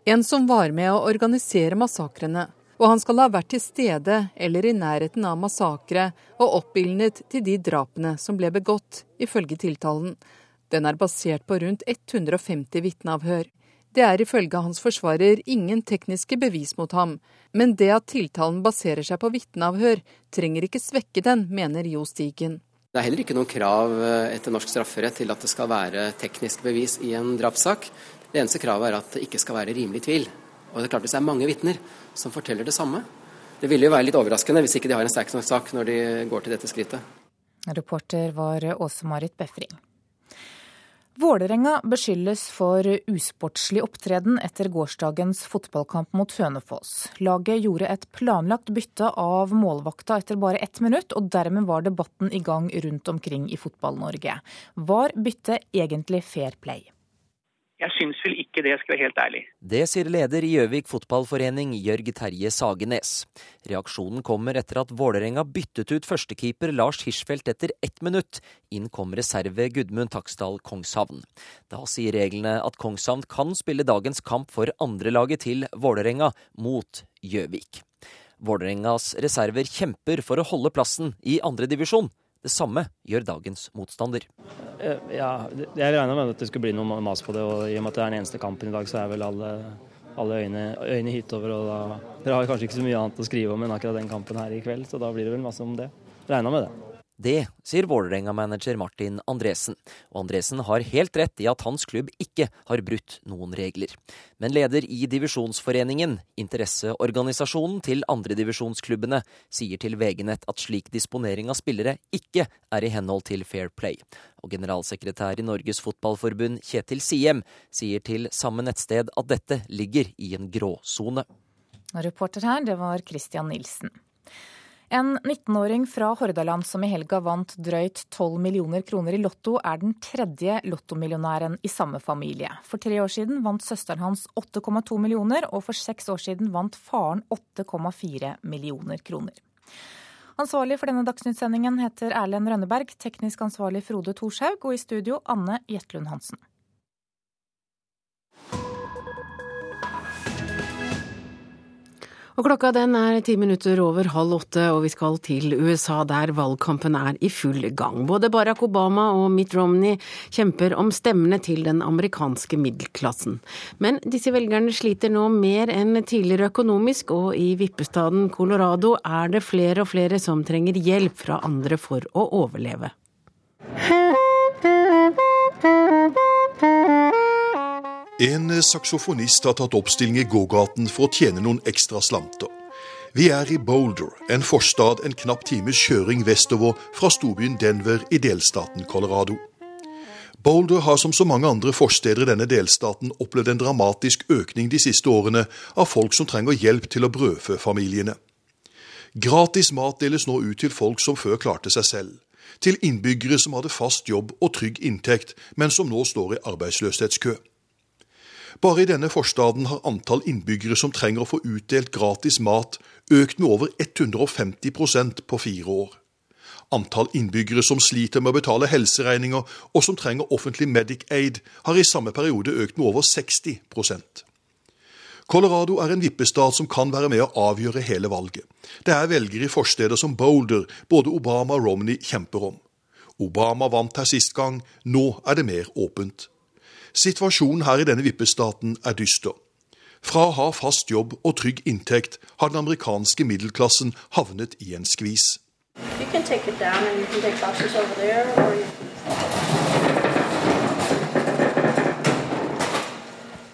En som var med å organisere massakrene. Og han skal ha vært til stede eller i nærheten av massakre og oppildnet til de drapene som ble begått, ifølge tiltalen. Den er basert på rundt 150 vitneavhør. Det er ifølge hans forsvarer ingen tekniske bevis mot ham, men det at tiltalen baserer seg på vitneavhør, trenger ikke svekke den, mener Jo Stigen. Det er heller ikke noen krav eh, etter norsk strafferett til at det skal være teknisk bevis i en drapssak. Det eneste kravet er at det ikke skal være rimelig tvil. Og det er klart Hvis det er mange vitner som forteller det samme, det ville jo være litt overraskende hvis ikke de har en sterk nok sak når de går til dette skrittet. Reporter var Åse Marit Befring. Vålerenga beskyldes for usportslig opptreden etter gårsdagens fotballkamp mot Hønefoss. Laget gjorde et planlagt bytte av målvakta etter bare ett minutt, og dermed var debatten i gang rundt omkring i Fotball-Norge. Var byttet egentlig fair play? Jeg syns vel ikke det, skal være helt ærlig. Det sier leder i Gjøvik fotballforening, Jørg Terje Sagenes. Reaksjonen kommer etter at Vålerenga byttet ut førstekeeper Lars Hirschfeldt etter ett minutt. Inn kom reserve Gudmund Taksdal Kongshavn. Da sier reglene at Kongshavn kan spille dagens kamp for andrelaget til Vålerenga mot Gjøvik. Vålerengas reserver kjemper for å holde plassen i andredivisjon. Det samme gjør dagens motstander. Eh, ja, Jeg regna med at det skulle bli noe mas på det, og i og med at det er den eneste kampen i dag, så er vel alle, alle øyne, øyne hitover. og da, Dere har kanskje ikke så mye annet å skrive om enn akkurat den kampen her i kveld, så da blir det vel masse om det. Regna med det. Det sier Vålerenga-manager Martin Andresen. Og Andresen har helt rett i at hans klubb ikke har brutt noen regler. Men leder i divisjonsforeningen, interesseorganisasjonen til andredivisjonsklubbene, sier til VG-nett at slik disponering av spillere ikke er i henhold til Fair Play. Og generalsekretær i Norges Fotballforbund, Kjetil Siem, sier til samme nettsted at dette ligger i en gråsone. Reporter her, det var Christian Nilsen. En 19-åring fra Hordaland som i helga vant drøyt 12 millioner kroner i Lotto, er den tredje lottomillionæren i samme familie. For tre år siden vant søsteren hans 8,2 millioner, og for seks år siden vant faren 8,4 millioner kroner. Ansvarlig for denne dagsnyttsendingen heter Erlend Rønneberg, teknisk ansvarlig Frode Thorshaug, og i studio Anne Jetlund Hansen. Og klokka den er ti minutter over halv åtte, og vi skal til USA, der valgkampen er i full gang. Både Barack Obama og Mitt Romney kjemper om stemmene til den amerikanske middelklassen. Men disse velgerne sliter nå mer enn tidligere økonomisk, og i vippestaden Colorado er det flere og flere som trenger hjelp fra andre for å overleve. En saksofonist har tatt oppstilling i gågaten for å tjene noen ekstra slanter. Vi er i Boulder, en forstad en knapp times kjøring vestover fra storbyen Denver i delstaten Colorado. Boulder har som så mange andre forsteder i denne delstaten opplevd en dramatisk økning de siste årene av folk som trenger hjelp til å brødfø familiene. Gratis mat deles nå ut til folk som før klarte seg selv. Til innbyggere som hadde fast jobb og trygg inntekt, men som nå står i arbeidsløshetskø. Bare i denne forstaden har antall innbyggere som trenger å få utdelt gratis mat, økt med over 150% på fire år. Antall innbyggere som sliter med å betale helseregninger og som trenger offentlig Medic-aid, har i samme periode økt med over 60% Colorado er en vippestat som kan være med å avgjøre hele valget. Det er velgere i forsteder som Boulder både Obama og Romney kjemper om. Obama vant her sist gang, nå er det mer åpent. Situasjonen her i denne vippestaten er dyster. Fra å ha fast jobb og trygg inntekt har den amerikanske middelklassen havnet i en skvis.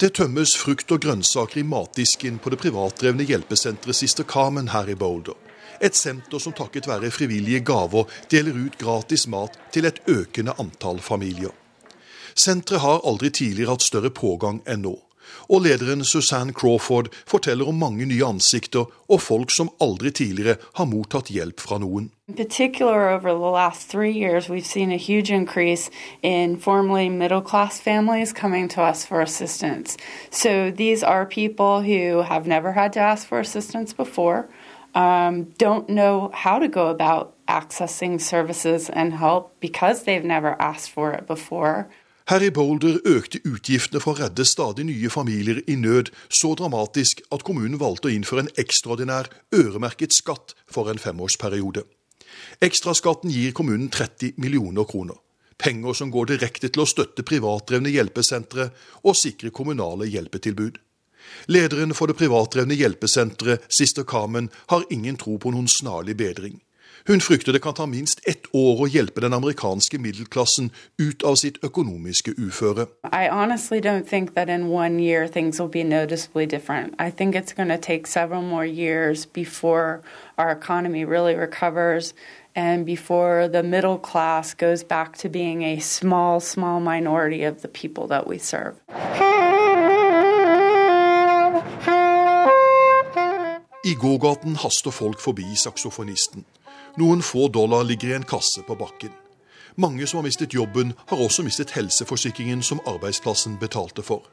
Det tømmes frukt og grønnsaker i matdisken på det privatdrevne hjelpesenteret Sister Carmen her i Boulder. Et senter som takket være frivillige gaver deler ut gratis mat til et økende antall familier. Senteret har aldri tidligere hatt større pågang enn nå. Og lederen Suzanne Crawford forteller om mange nye ansikter og folk som aldri tidligere har mottatt hjelp fra noen. In particular, over the last three years, we've seen a huge increase in formerly middle class families coming to us for assistance. So these are people who have never had to ask for assistance before, um, don't know how to go about accessing services and help because they've never asked for it before. Her i Boulder økte utgiftene for å redde stadig nye familier i nød så dramatisk at kommunen valgte å innføre en ekstraordinær øremerket skatt for en femårsperiode. Ekstraskatten gir kommunen 30 millioner kroner. Penger som går direkte til å støtte privatdrevne hjelpesentre og sikre kommunale hjelpetilbud. Lederen for det privatdrevne hjelpesenteret, Sister Carmen, har ingen tro på noen snarlig bedring. Hun frykter det kan ta minst ett år å hjelpe den amerikanske middelklassen ut av sitt økonomiske uføre. I honestly don't think that in one year things will be noticeably different. I think it's going to take several more years before our economy really recovers and before the middle class goes back to being a small, small minority of the people that we serve. I gågaten haster folk forbi saksofonisten. Noen få dollar ligger i en kasse på bakken. Mange som har mistet jobben, har også mistet helseforsikringen som arbeidsplassen betalte for.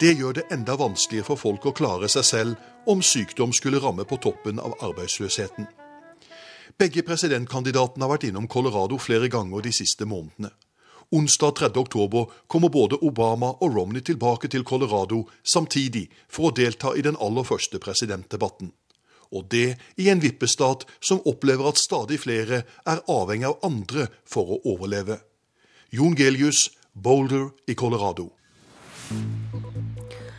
Det gjør det enda vanskeligere for folk å klare seg selv om sykdom skulle ramme på toppen av arbeidsløsheten. Begge presidentkandidatene har vært innom Colorado flere ganger de siste månedene. Onsdag 3. oktober kommer både Obama og Romney tilbake til Colorado samtidig for å delta i den aller første presidentdebatten. Og det i en vippestat som opplever at stadig flere er avhengig av andre for å overleve. Jon Gelius, Boulder i Colorado.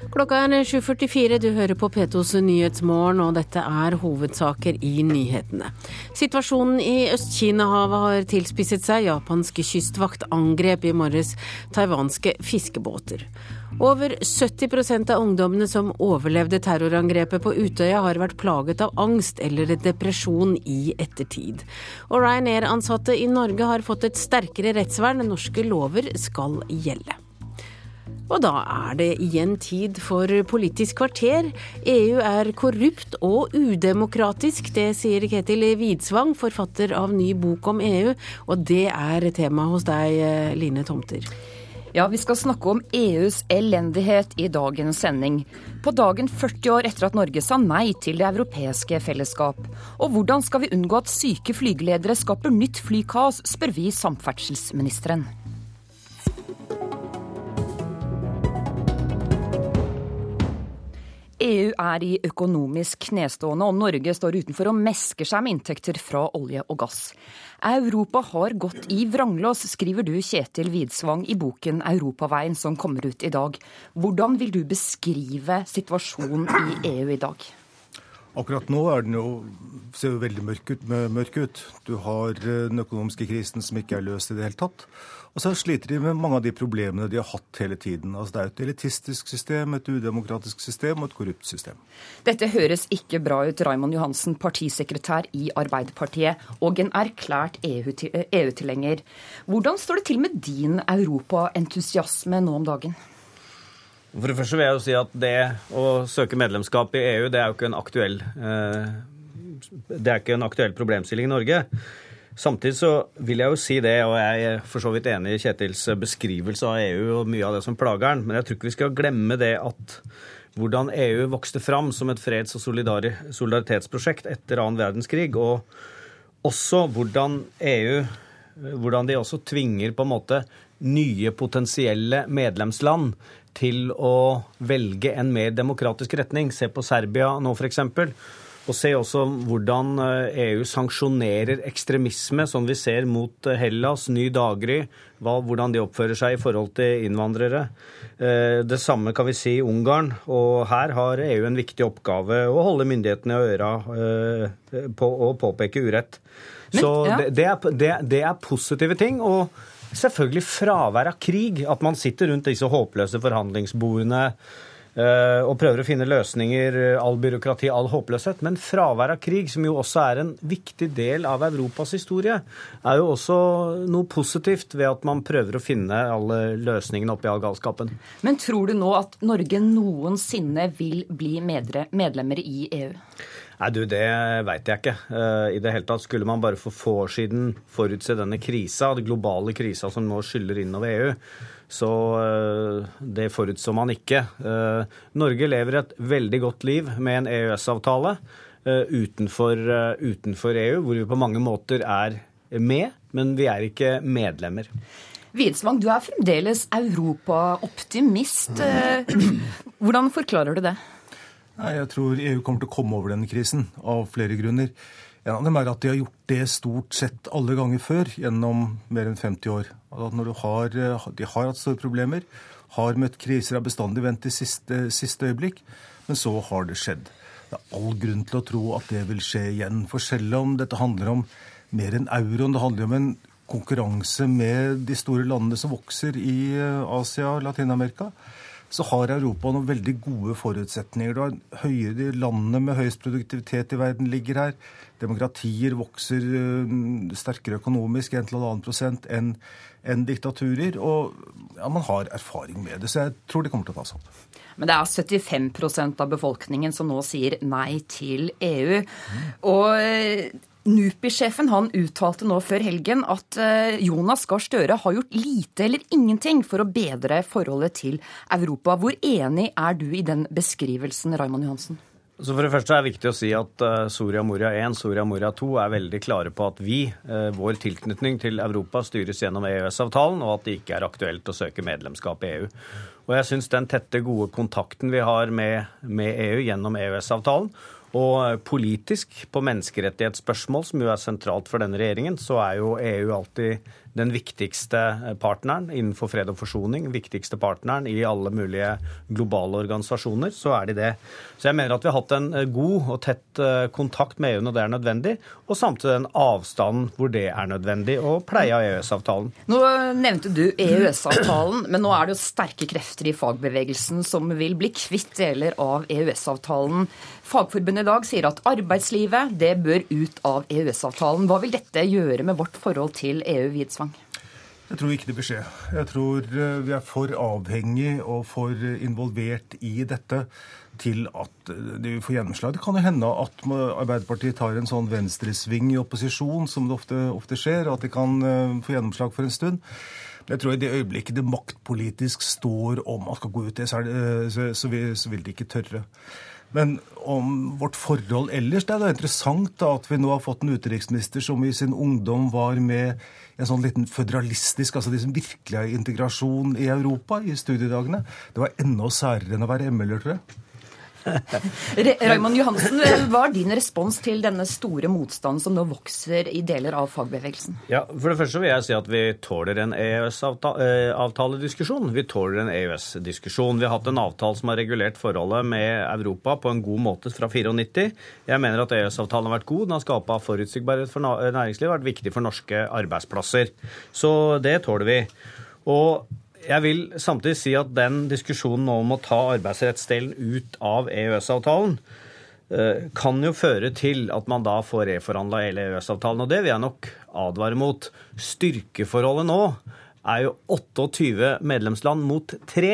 Klokka er 7.44, du hører på P2s Nyhetsmorgen, og dette er hovedsaker i nyhetene. Situasjonen i Øst-Kina-havet har tilspisset seg. Japanske kystvakt angrep i morges taiwanske fiskebåter. Over 70% av ungdommene som overlevde terrorangrepet på Utøya, har vært plaget av angst eller depresjon i ettertid. Og Ryanair-ansatte i Norge har fått et sterkere rettsvern. Norske lover skal gjelde. Og da er det igjen tid for Politisk kvarter. EU er korrupt og udemokratisk, det sier Ketil Widsvang, forfatter av ny bok om EU. Og det er tema hos deg, Line Tomter. Ja, vi skal snakke om EUs elendighet i dagens sending. På dagen 40 år etter at Norge sa nei til det europeiske fellesskap. Og hvordan skal vi unngå at syke flygeledere skaper nytt flykaos, spør vi samferdselsministeren. EU er i økonomisk knestående, og Norge står utenfor og mesker seg med inntekter fra olje og gass. Europa har gått i vranglås, skriver du Kjetil Widsvang i boken 'Europaveien' som kommer ut i dag. Hvordan vil du beskrive situasjonen i EU i dag? Akkurat nå er den jo, ser jo veldig mørk ut, mørk ut. Du har eh, den økonomiske krisen som ikke er løst i det hele tatt. Og så sliter de med mange av de problemene de har hatt hele tiden. Altså Det er et elitistisk system, et udemokratisk system og et korrupt system. Dette høres ikke bra ut, Raymond Johansen, partisekretær i Arbeiderpartiet og en erklært EU-tilhenger. Hvordan står det til med din europaentusiasme nå om dagen? For det første vil jeg jo si at det å søke medlemskap i EU, det er jo ikke en aktuell, eh, det er ikke en aktuell problemstilling i Norge. Samtidig så vil jeg jo si det, og jeg er for så vidt enig i Kjetils beskrivelse av EU og mye av det som plager den, men jeg tror ikke vi skal glemme det at hvordan EU vokste fram som et freds- og solidaritetsprosjekt etter annen verdenskrig, og også hvordan EU hvordan de også tvinger på en måte nye potensielle medlemsland til å velge en mer demokratisk retning. Se på Serbia nå, f.eks. Og se også hvordan EU eh, e sanksjonerer ekstremisme, som vi ser mot eh, Hellas, Ny Dagry, hvordan de oppfører seg i forhold til innvandrere. Eh, det samme kan vi si i Ungarn, og her har EU en viktig oppgave å holde myndighetene i øra på å påpeke urett. Men, Så ja. det, det, er, det, det er positive ting. og selvfølgelig fravær av krig. At man sitter rundt disse håpløse forhandlingsbordene og prøver å finne løsninger, eh, all byråkrati, all håpløshet. Men fravær av krig, som jo også er en viktig del av Europas historie, er jo også noe positivt ved at man prøver å finne alle løsningene oppi all galskapen. Men tror du nå at Norge noensinne vil bli medlemmer i EU? Nei, du, Det veit jeg ikke. Uh, I det hele tatt skulle man bare for få år siden forutse denne krisa, den globale krisa som nå skyller innover EU. Så eh, det forutså man ikke. Eh, Norge lever et veldig godt liv med en EØS-avtale eh, utenfor, utenfor EU, hvor vi på mange måter er med, men vi er ikke medlemmer. Widsvang, du er fremdeles europaoptimist. Hvordan forklarer du det? Jeg tror EU kommer til å komme over denne krisen av flere grunner. En av dem er at de har gjort det stort sett alle ganger før gjennom mer enn 50 år. At når har, eh, de har hatt store problemer, har møtt kriser, har bestandig ventet til siste, siste øyeblikk, men så har det skjedd. Det er all grunn til å tro at det vil skje igjen. For selv om dette handler om mer enn euroen, det handler om en konkurranse med de store landene som vokser i eh, Asia og Latin-Amerika, så har Europa noen veldig gode forutsetninger. Du har høyere Landene med høyest produktivitet i verden ligger her. Demokratier vokser sterkere økonomisk, 1,5 prosent, enn enn diktaturer. Og ja, man har erfaring med det, så jeg tror det kommer til å ta seg opp. Men det er 75% av befolkningen som nå sier nei til EU. Og NUPI-sjefen han uttalte nå før helgen at eh, Jonas Gahr Støre har gjort lite eller ingenting for å bedre forholdet til Europa. Hvor enig er du i den beskrivelsen, Raymond Johansen? Så for det første er det viktig å si at uh, Soria Moria 1 Soria Moria 2 er veldig klare på at vi, uh, vår tilknytning til Europa, styres gjennom EØS-avtalen, og at det ikke er aktuelt å søke medlemskap i EU. Og jeg syns den tette, gode kontakten vi har med, med EU gjennom EØS-avtalen, og politisk, på menneskerettighetsspørsmål, som jo er sentralt for denne regjeringen, så er jo EU alltid den viktigste partneren innenfor fred og forsoning, viktigste partneren i alle mulige globale organisasjoner, så er de det. Så jeg mener at vi har hatt en eh, god og tett eh, kontakt med EU når det er nødvendig, og samtidig en avstand hvor det er nødvendig, og pleie av EØS-avtalen. Nå nevnte du EØS-avtalen, men nå er det jo sterke krefter i fagbevegelsen som vil bli kvitt deler av EØS-avtalen. Fagforbundet i dag sier at arbeidslivet det bør ut av EØS-avtalen. Hva vil dette gjøre med vårt forhold til EU, Widsvang? Jeg tror ikke det blir skje. Jeg tror eh, vi er for avhengig og for involvert i dette til at de får gjennomslag. Det kan jo hende at Arbeiderpartiet tar en sånn venstresving i opposisjon, som det ofte, ofte skjer, og at de kan eh, få gjennomslag for en stund. Men jeg tror i det øyeblikket det maktpolitisk står om at skal gå ut det, så, det, så, så, vil, så vil de ikke tørre. Men om vårt forhold ellers Det er da interessant da, at vi nå har fått en utenriksminister som i sin ungdom var med en sånn liten føderalistisk altså de virkelig integrasjon i Europa i studiedagene. Det var enda særere enn å være ML-er, tror jeg. Raymond Johansen, hva er din respons til denne store motstanden som nå vokser i deler av fagbevegelsen? Ja, For det første vil jeg si at vi tåler en EØS-avtalediskusjon. Vi tåler en EØS-diskusjon. Vi har hatt en avtale som har regulert forholdet med Europa på en god måte fra 94. Jeg mener at EØS-avtalen har vært god. Den har skapa forutsigbarhet for næringslivet, vært viktig for norske arbeidsplasser. Så det tåler vi. Og jeg vil samtidig si at den diskusjonen om å ta arbeidsrettsdelen ut av EØS-avtalen eh, kan jo føre til at man da får reforhandla hele EØS-avtalen. Og det vil jeg nok advare mot. Styrkeforholdet nå er jo 28 medlemsland mot 3.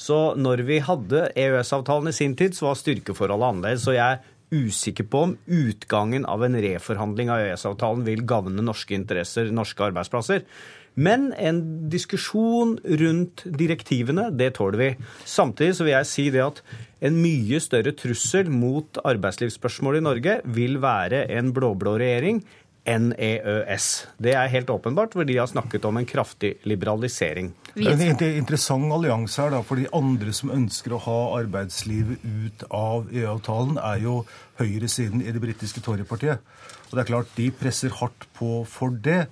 Så når vi hadde EØS-avtalen i sin tid, så var styrkeforholdet annerledes. Så jeg er usikker på om utgangen av en reforhandling av EØS-avtalen vil gagne norske interesser, norske arbeidsplasser. Men en diskusjon rundt direktivene, det tåler vi. Samtidig så vil jeg si det at en mye større trussel mot arbeidslivsspørsmål i Norge vil være en blå-blå regjering enn EØS. Det er helt åpenbart, for de har snakket om en kraftig liberalisering. En interessant allianse her, da, for de andre som ønsker å ha arbeidslivet ut av EU-avtalen, er jo høyresiden i det britiske Torypartiet. Og det er klart, De presser hardt på for det.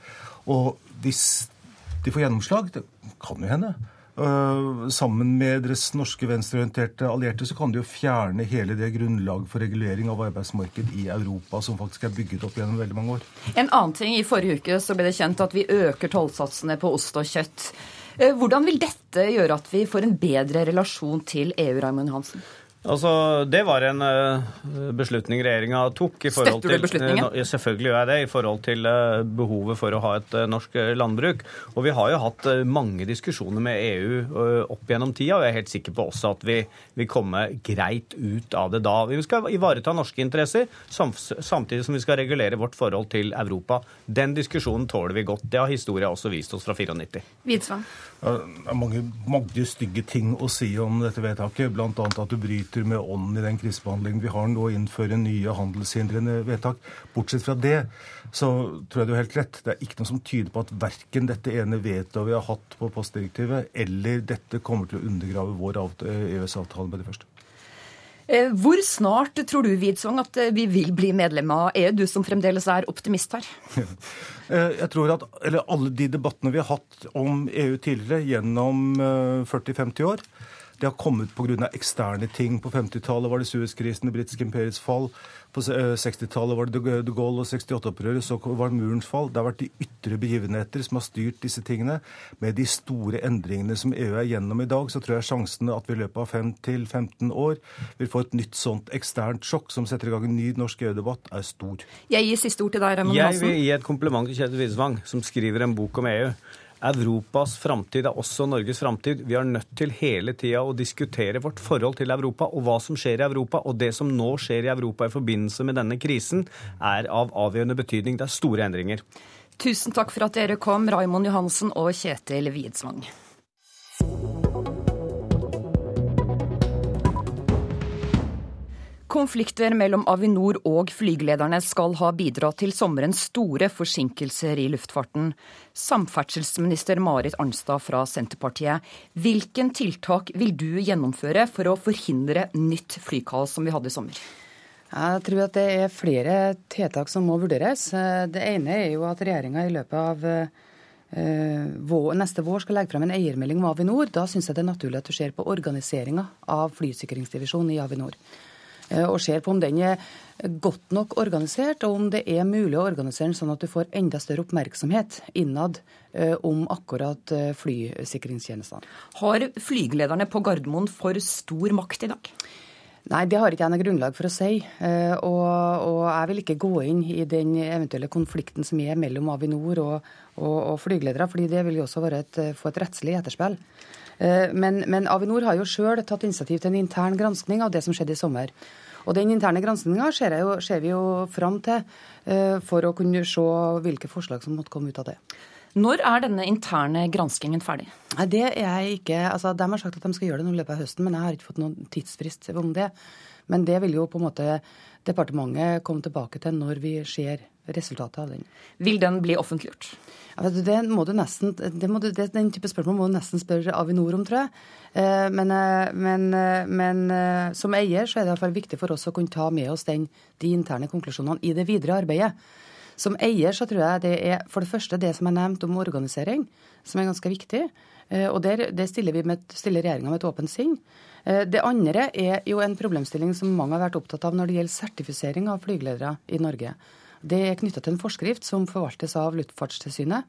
Og hvis de får gjennomslag, det kan jo hende, Uh, sammen med deres norske venstreorienterte allierte så kan de jo fjerne hele det grunnlaget for regulering av arbeidsmarked i Europa som faktisk er bygget opp gjennom veldig mange år. En annen ting, I forrige uke så ble det kjent at vi øker tollsatsene på ost og kjøtt. Uh, hvordan vil dette gjøre at vi får en bedre relasjon til EU, Raymond Hansen? Altså, Det var en uh, beslutning regjeringa tok. i forhold Støtter du beslutningen? Til, uh, selvfølgelig gjør jeg det, i forhold til uh, behovet for å ha et norsk landbruk. Og vi har jo hatt mange diskusjoner med EU opp gjennom tida, og jeg er helt sikker på også at vi vil komme greit ut av det da. Vi skal ivareta norske interesser, samtidig som vi skal regulere vårt forhold til Europa. Den diskusjonen tåler vi godt. Det har historia også vist oss fra 94. Widsvang. Det er mange, mange stygge ting å si om dette vedtaket, bl.a. at du bryter bryter med ånden i den krisebehandlingen vi har nå, å innføre nye handelshindrende vedtak. Bortsett fra det, så tror jeg du har helt rett. Det er ikke noe som tyder på at verken dette ene vetoet vi har hatt på postdirektivet, eller dette kommer til å undergrave vår EØS-avtale med det første. Eh, hvor snart tror du Widsvang, at eh, vi vil bli medlem av EU, du som fremdeles er optimist her? Eh, jeg tror at Alle de debattene vi har hatt om EU tidligere gjennom 40-50 år, Det har kommet pga. eksterne ting. På 50-tallet var det Suezkrisen, det britiske imperiets fall. På 60-tallet var det de Gaulle og 68-opprøret, så var det murens fall. Det har vært de ytre begivenheter som har styrt disse tingene. Med de store endringene som EU er gjennom i dag, så tror jeg sjansene at vi i løpet av 5-15 år vil få et nytt sånt eksternt sjokk som setter i gang en ny norsk EU-debatt, er stor. Jeg gir siste ord til deg, Raymond Hansen. Jeg vil gi et kompliment til Kjetil Widsvang, som skriver en bok om EU. Europas framtid er også Norges framtid. Vi er nødt til hele tida å diskutere vårt forhold til Europa og hva som skjer i Europa. Og det som nå skjer i Europa i forbindelse med denne krisen, er av avgjørende betydning. Det er store endringer. Tusen takk for at dere kom, Raimond Johansen og Kjetil Widsvang. Konflikter mellom Avinor og flygelederne skal ha bidratt til sommerens store forsinkelser i luftfarten. Samferdselsminister Marit Arnstad fra Senterpartiet, hvilken tiltak vil du gjennomføre for å forhindre nytt flykaos som vi hadde i sommer? Jeg tror at det er flere tiltak som må vurderes. Det ene er jo at regjeringa i løpet av eh, neste vår skal legge frem en eiermelding om Avinor. Da syns jeg det er naturlig at du ser på organiseringa av flysikringsdivisjonen i Avinor. Eh, og ser på om den er godt nok organisert, og om det er mulig å organisere den sånn at du får enda større oppmerksomhet innad eh, om akkurat eh, flysikringstjenestene. Har flygelederne på Gardermoen for stor makt i dag? Nei, det har ikke jeg noe grunnlag for å si. Og, og, jeg vil ikke gå inn i den eventuelle konflikten som er mellom Avinor og, og, og flygeledere, fordi det vil jo også et, få et rettslig etterspill. Men, men Avinor har jo sjøl tatt initiativ til en intern granskning av det som skjedde i sommer. Og Den interne granskinga ser, ser, vi jo fram til uh, for å kunne se hvilke forslag som måtte komme ut av det. Når er denne interne granskingen ferdig? Det er jeg ikke, altså De har sagt at de skal gjøre det nå i løpet av høsten, men jeg har ikke fått noen tidsfrist om det. Men det vil jo på en måte departementet komme tilbake til når vi ser resultatet av den. Vil den bli offentliggjort? Ja, det må du nesten, det må du, det, Den type spørsmål må du nesten spørre Avinor om, tror jeg. Eh, men, eh, men, eh, men, som eier så er det i hvert fall viktig for oss å kunne ta med oss den, de interne konklusjonene i det videre arbeidet. Som eier så tror jeg det er for det første det som er nevnt om organisering, som er ganske viktig. Og der, det stiller, vi med, stiller regjeringa med et åpent sinn. Det andre er jo en problemstilling som mange har vært opptatt av når det gjelder sertifisering av flygeledere i Norge. Det er knytta til en forskrift som forvaltes av Luftfartstilsynet.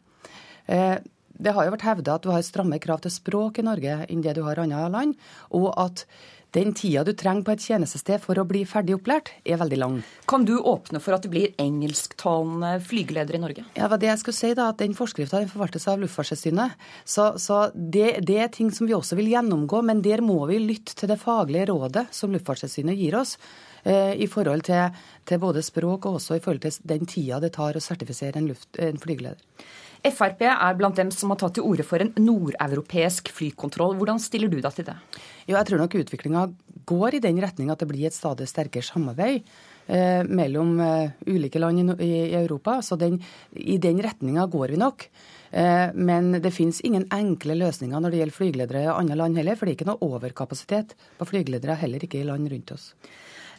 Eh, det har jo vært hevda at du har stramme krav til språk i Norge enn det du har i andre land, og at den tida du trenger på et tjenestested for å bli ferdig opplært, er veldig lang. Kan du åpne for at det blir engelsktalende flygeledere i Norge? Ja, det jeg skulle si da, at Den forskrifta forvaltes av Luftfartstilsynet. Så, så det, det, er ting som vi også vil gjennomgå, men der må vi lytte til det faglige rådet som Luftfartstilsynet gir oss. Eh, i forhold til, til, både språk og også i forhold til den tida det tar å sertifisere en, luft, en flygeleder. Frp er blant dem som har tatt til orde for en nordeuropeisk flykontroll. Hvordan stiller du deg til det? Jo, jeg tror nok utviklinga går i den retning at det blir et stadig sterkere samarbeid eh, mellom eh, ulike land i, Europa. Så den, i den retninga går vi nok. Eh, men det finnes ingen enkle løsninger når det gjelder flygeledere i andre land heller, for det er ikke noe overkapasitet på flygeledere heller ikke i land rundt oss.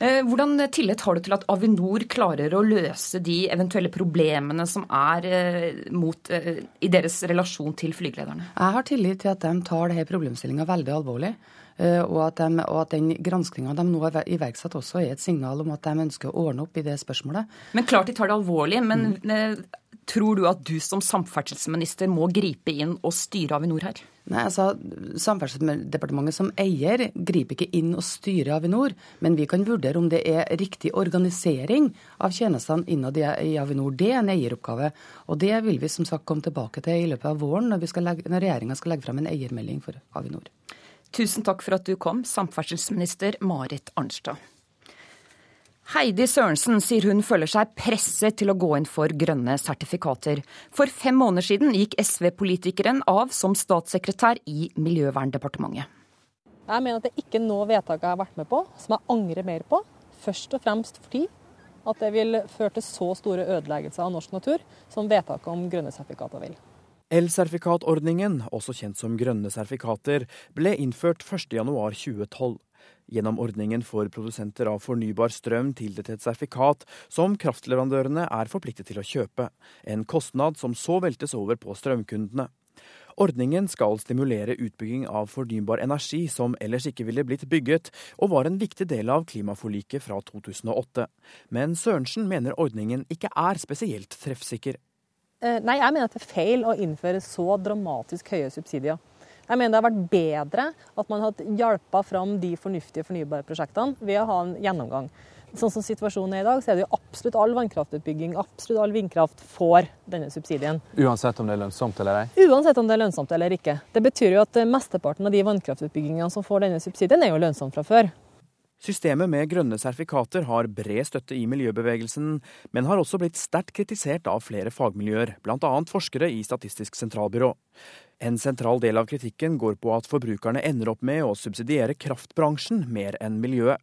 Eh, hvordan tillit har du til at Avinor klarer å løse de eventuelle problemene som er eh, mot, eh, i deres relasjon til flygelederne? Jeg har tillit til at de tar denne problemstillinga veldig alvorlig. Og at, de, og at den granskinga de nå har iverksatt også er et signal om at de ønsker å ordne opp i det spørsmålet. Men klart de tar det alvorlig. Men mm. tror du at du som samferdselsminister må gripe inn og styre Avinor her? Nei, altså Samferdselsdepartementet som eier griper ikke inn og styrer Avinor, men vi kan vurdere om det er riktig organisering av tjenestene innad i Avinor. Det er en eieroppgave, og det vil vi som sagt komme tilbake til i løpet av våren når, legge, når regjeringa skal legge frem en eiermelding for Avinor. Tusen takk for at du kom, samferdselsminister Marit Arnstad. Heidi Sørensen sier hun føler seg presset til å gå inn for grønne sertifikater. For fem måneder siden gikk SV-politikeren av som statssekretær i Miljøverndepartementet. Jeg mener at det er ikke noe vedtak jeg har vært med på, som jeg angrer mer på. Først og fremst fordi at det vil føre til så store ødeleggelser av norsk natur som vedtaket om grønne sertifikater vil. Elsertifikatordningen, også kjent som grønne sertifikater, ble innført 1.1.2012 gjennom ordningen får produsenter av fornybar strøm tildelt et sertifikat som kraftleverandørene er forpliktet til å kjøpe, en kostnad som så veltes over på strømkundene. Ordningen skal stimulere utbygging av fornybar energi som ellers ikke ville blitt bygget, og var en viktig del av klimaforliket fra 2008. Men Sørensen mener ordningen ikke er spesielt treffsikker. Eh, nei, jeg mener at det er feil å innføre så dramatisk høye subsidier. Jeg mener det har vært bedre at man har hjulpet fram de fornuftige fornybare prosjektene ved å ha en gjennomgang. Sånn som situasjonen er i dag, så er det jo absolutt all vannkraftutbygging, absolutt all vindkraft får denne subsidien. Uansett om det er lønnsomt eller ei? Uansett om det er lønnsomt eller ikke. Det betyr jo at eh, mesteparten av de vannkraftutbyggingene som får denne subsidien, er jo lønnsomt fra før. Systemet med grønne sertifikater har bred støtte i miljøbevegelsen, men har også blitt sterkt kritisert av flere fagmiljøer, bl.a. forskere i Statistisk sentralbyrå. En sentral del av kritikken går på at forbrukerne ender opp med å subsidiere kraftbransjen mer enn miljøet.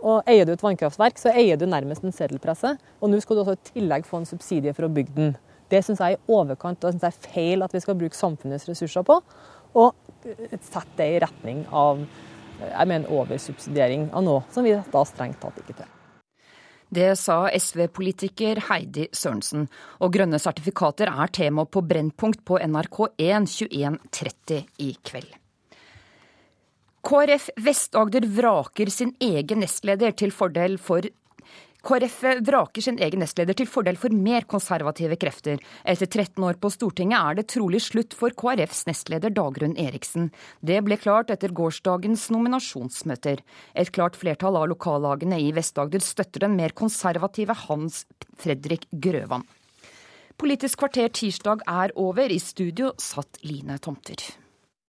Og Eier du et vannkraftverk, så eier du nærmest en seddelpresse. Og nå skal du også i tillegg få en subsidie for å bygge den. Det syns jeg er i overkant, og det er feil at vi skal bruke samfunnets ressurser på. Og sette det i retning av jeg mener oversubsidiering av noe som vi da strengt tatt ikke til. Det sa SV-politiker Heidi Sørensen. Og grønne sertifikater er tema på Brennpunkt på NRK1 21.30 i kveld. KrF Vest-Agder vraker sin egen nestleder til fordel for KrF vraker sin egen nestleder til fordel for mer konservative krefter. Etter 13 år på Stortinget er det trolig slutt for KrFs nestleder Dagrun Eriksen. Det ble klart etter gårsdagens nominasjonsmøter. Et klart flertall av lokallagene i Vest-Agder støtter den mer konservative Hans Fredrik Grøvan. Politisk kvarter tirsdag er over. I studio satt Line Tomter.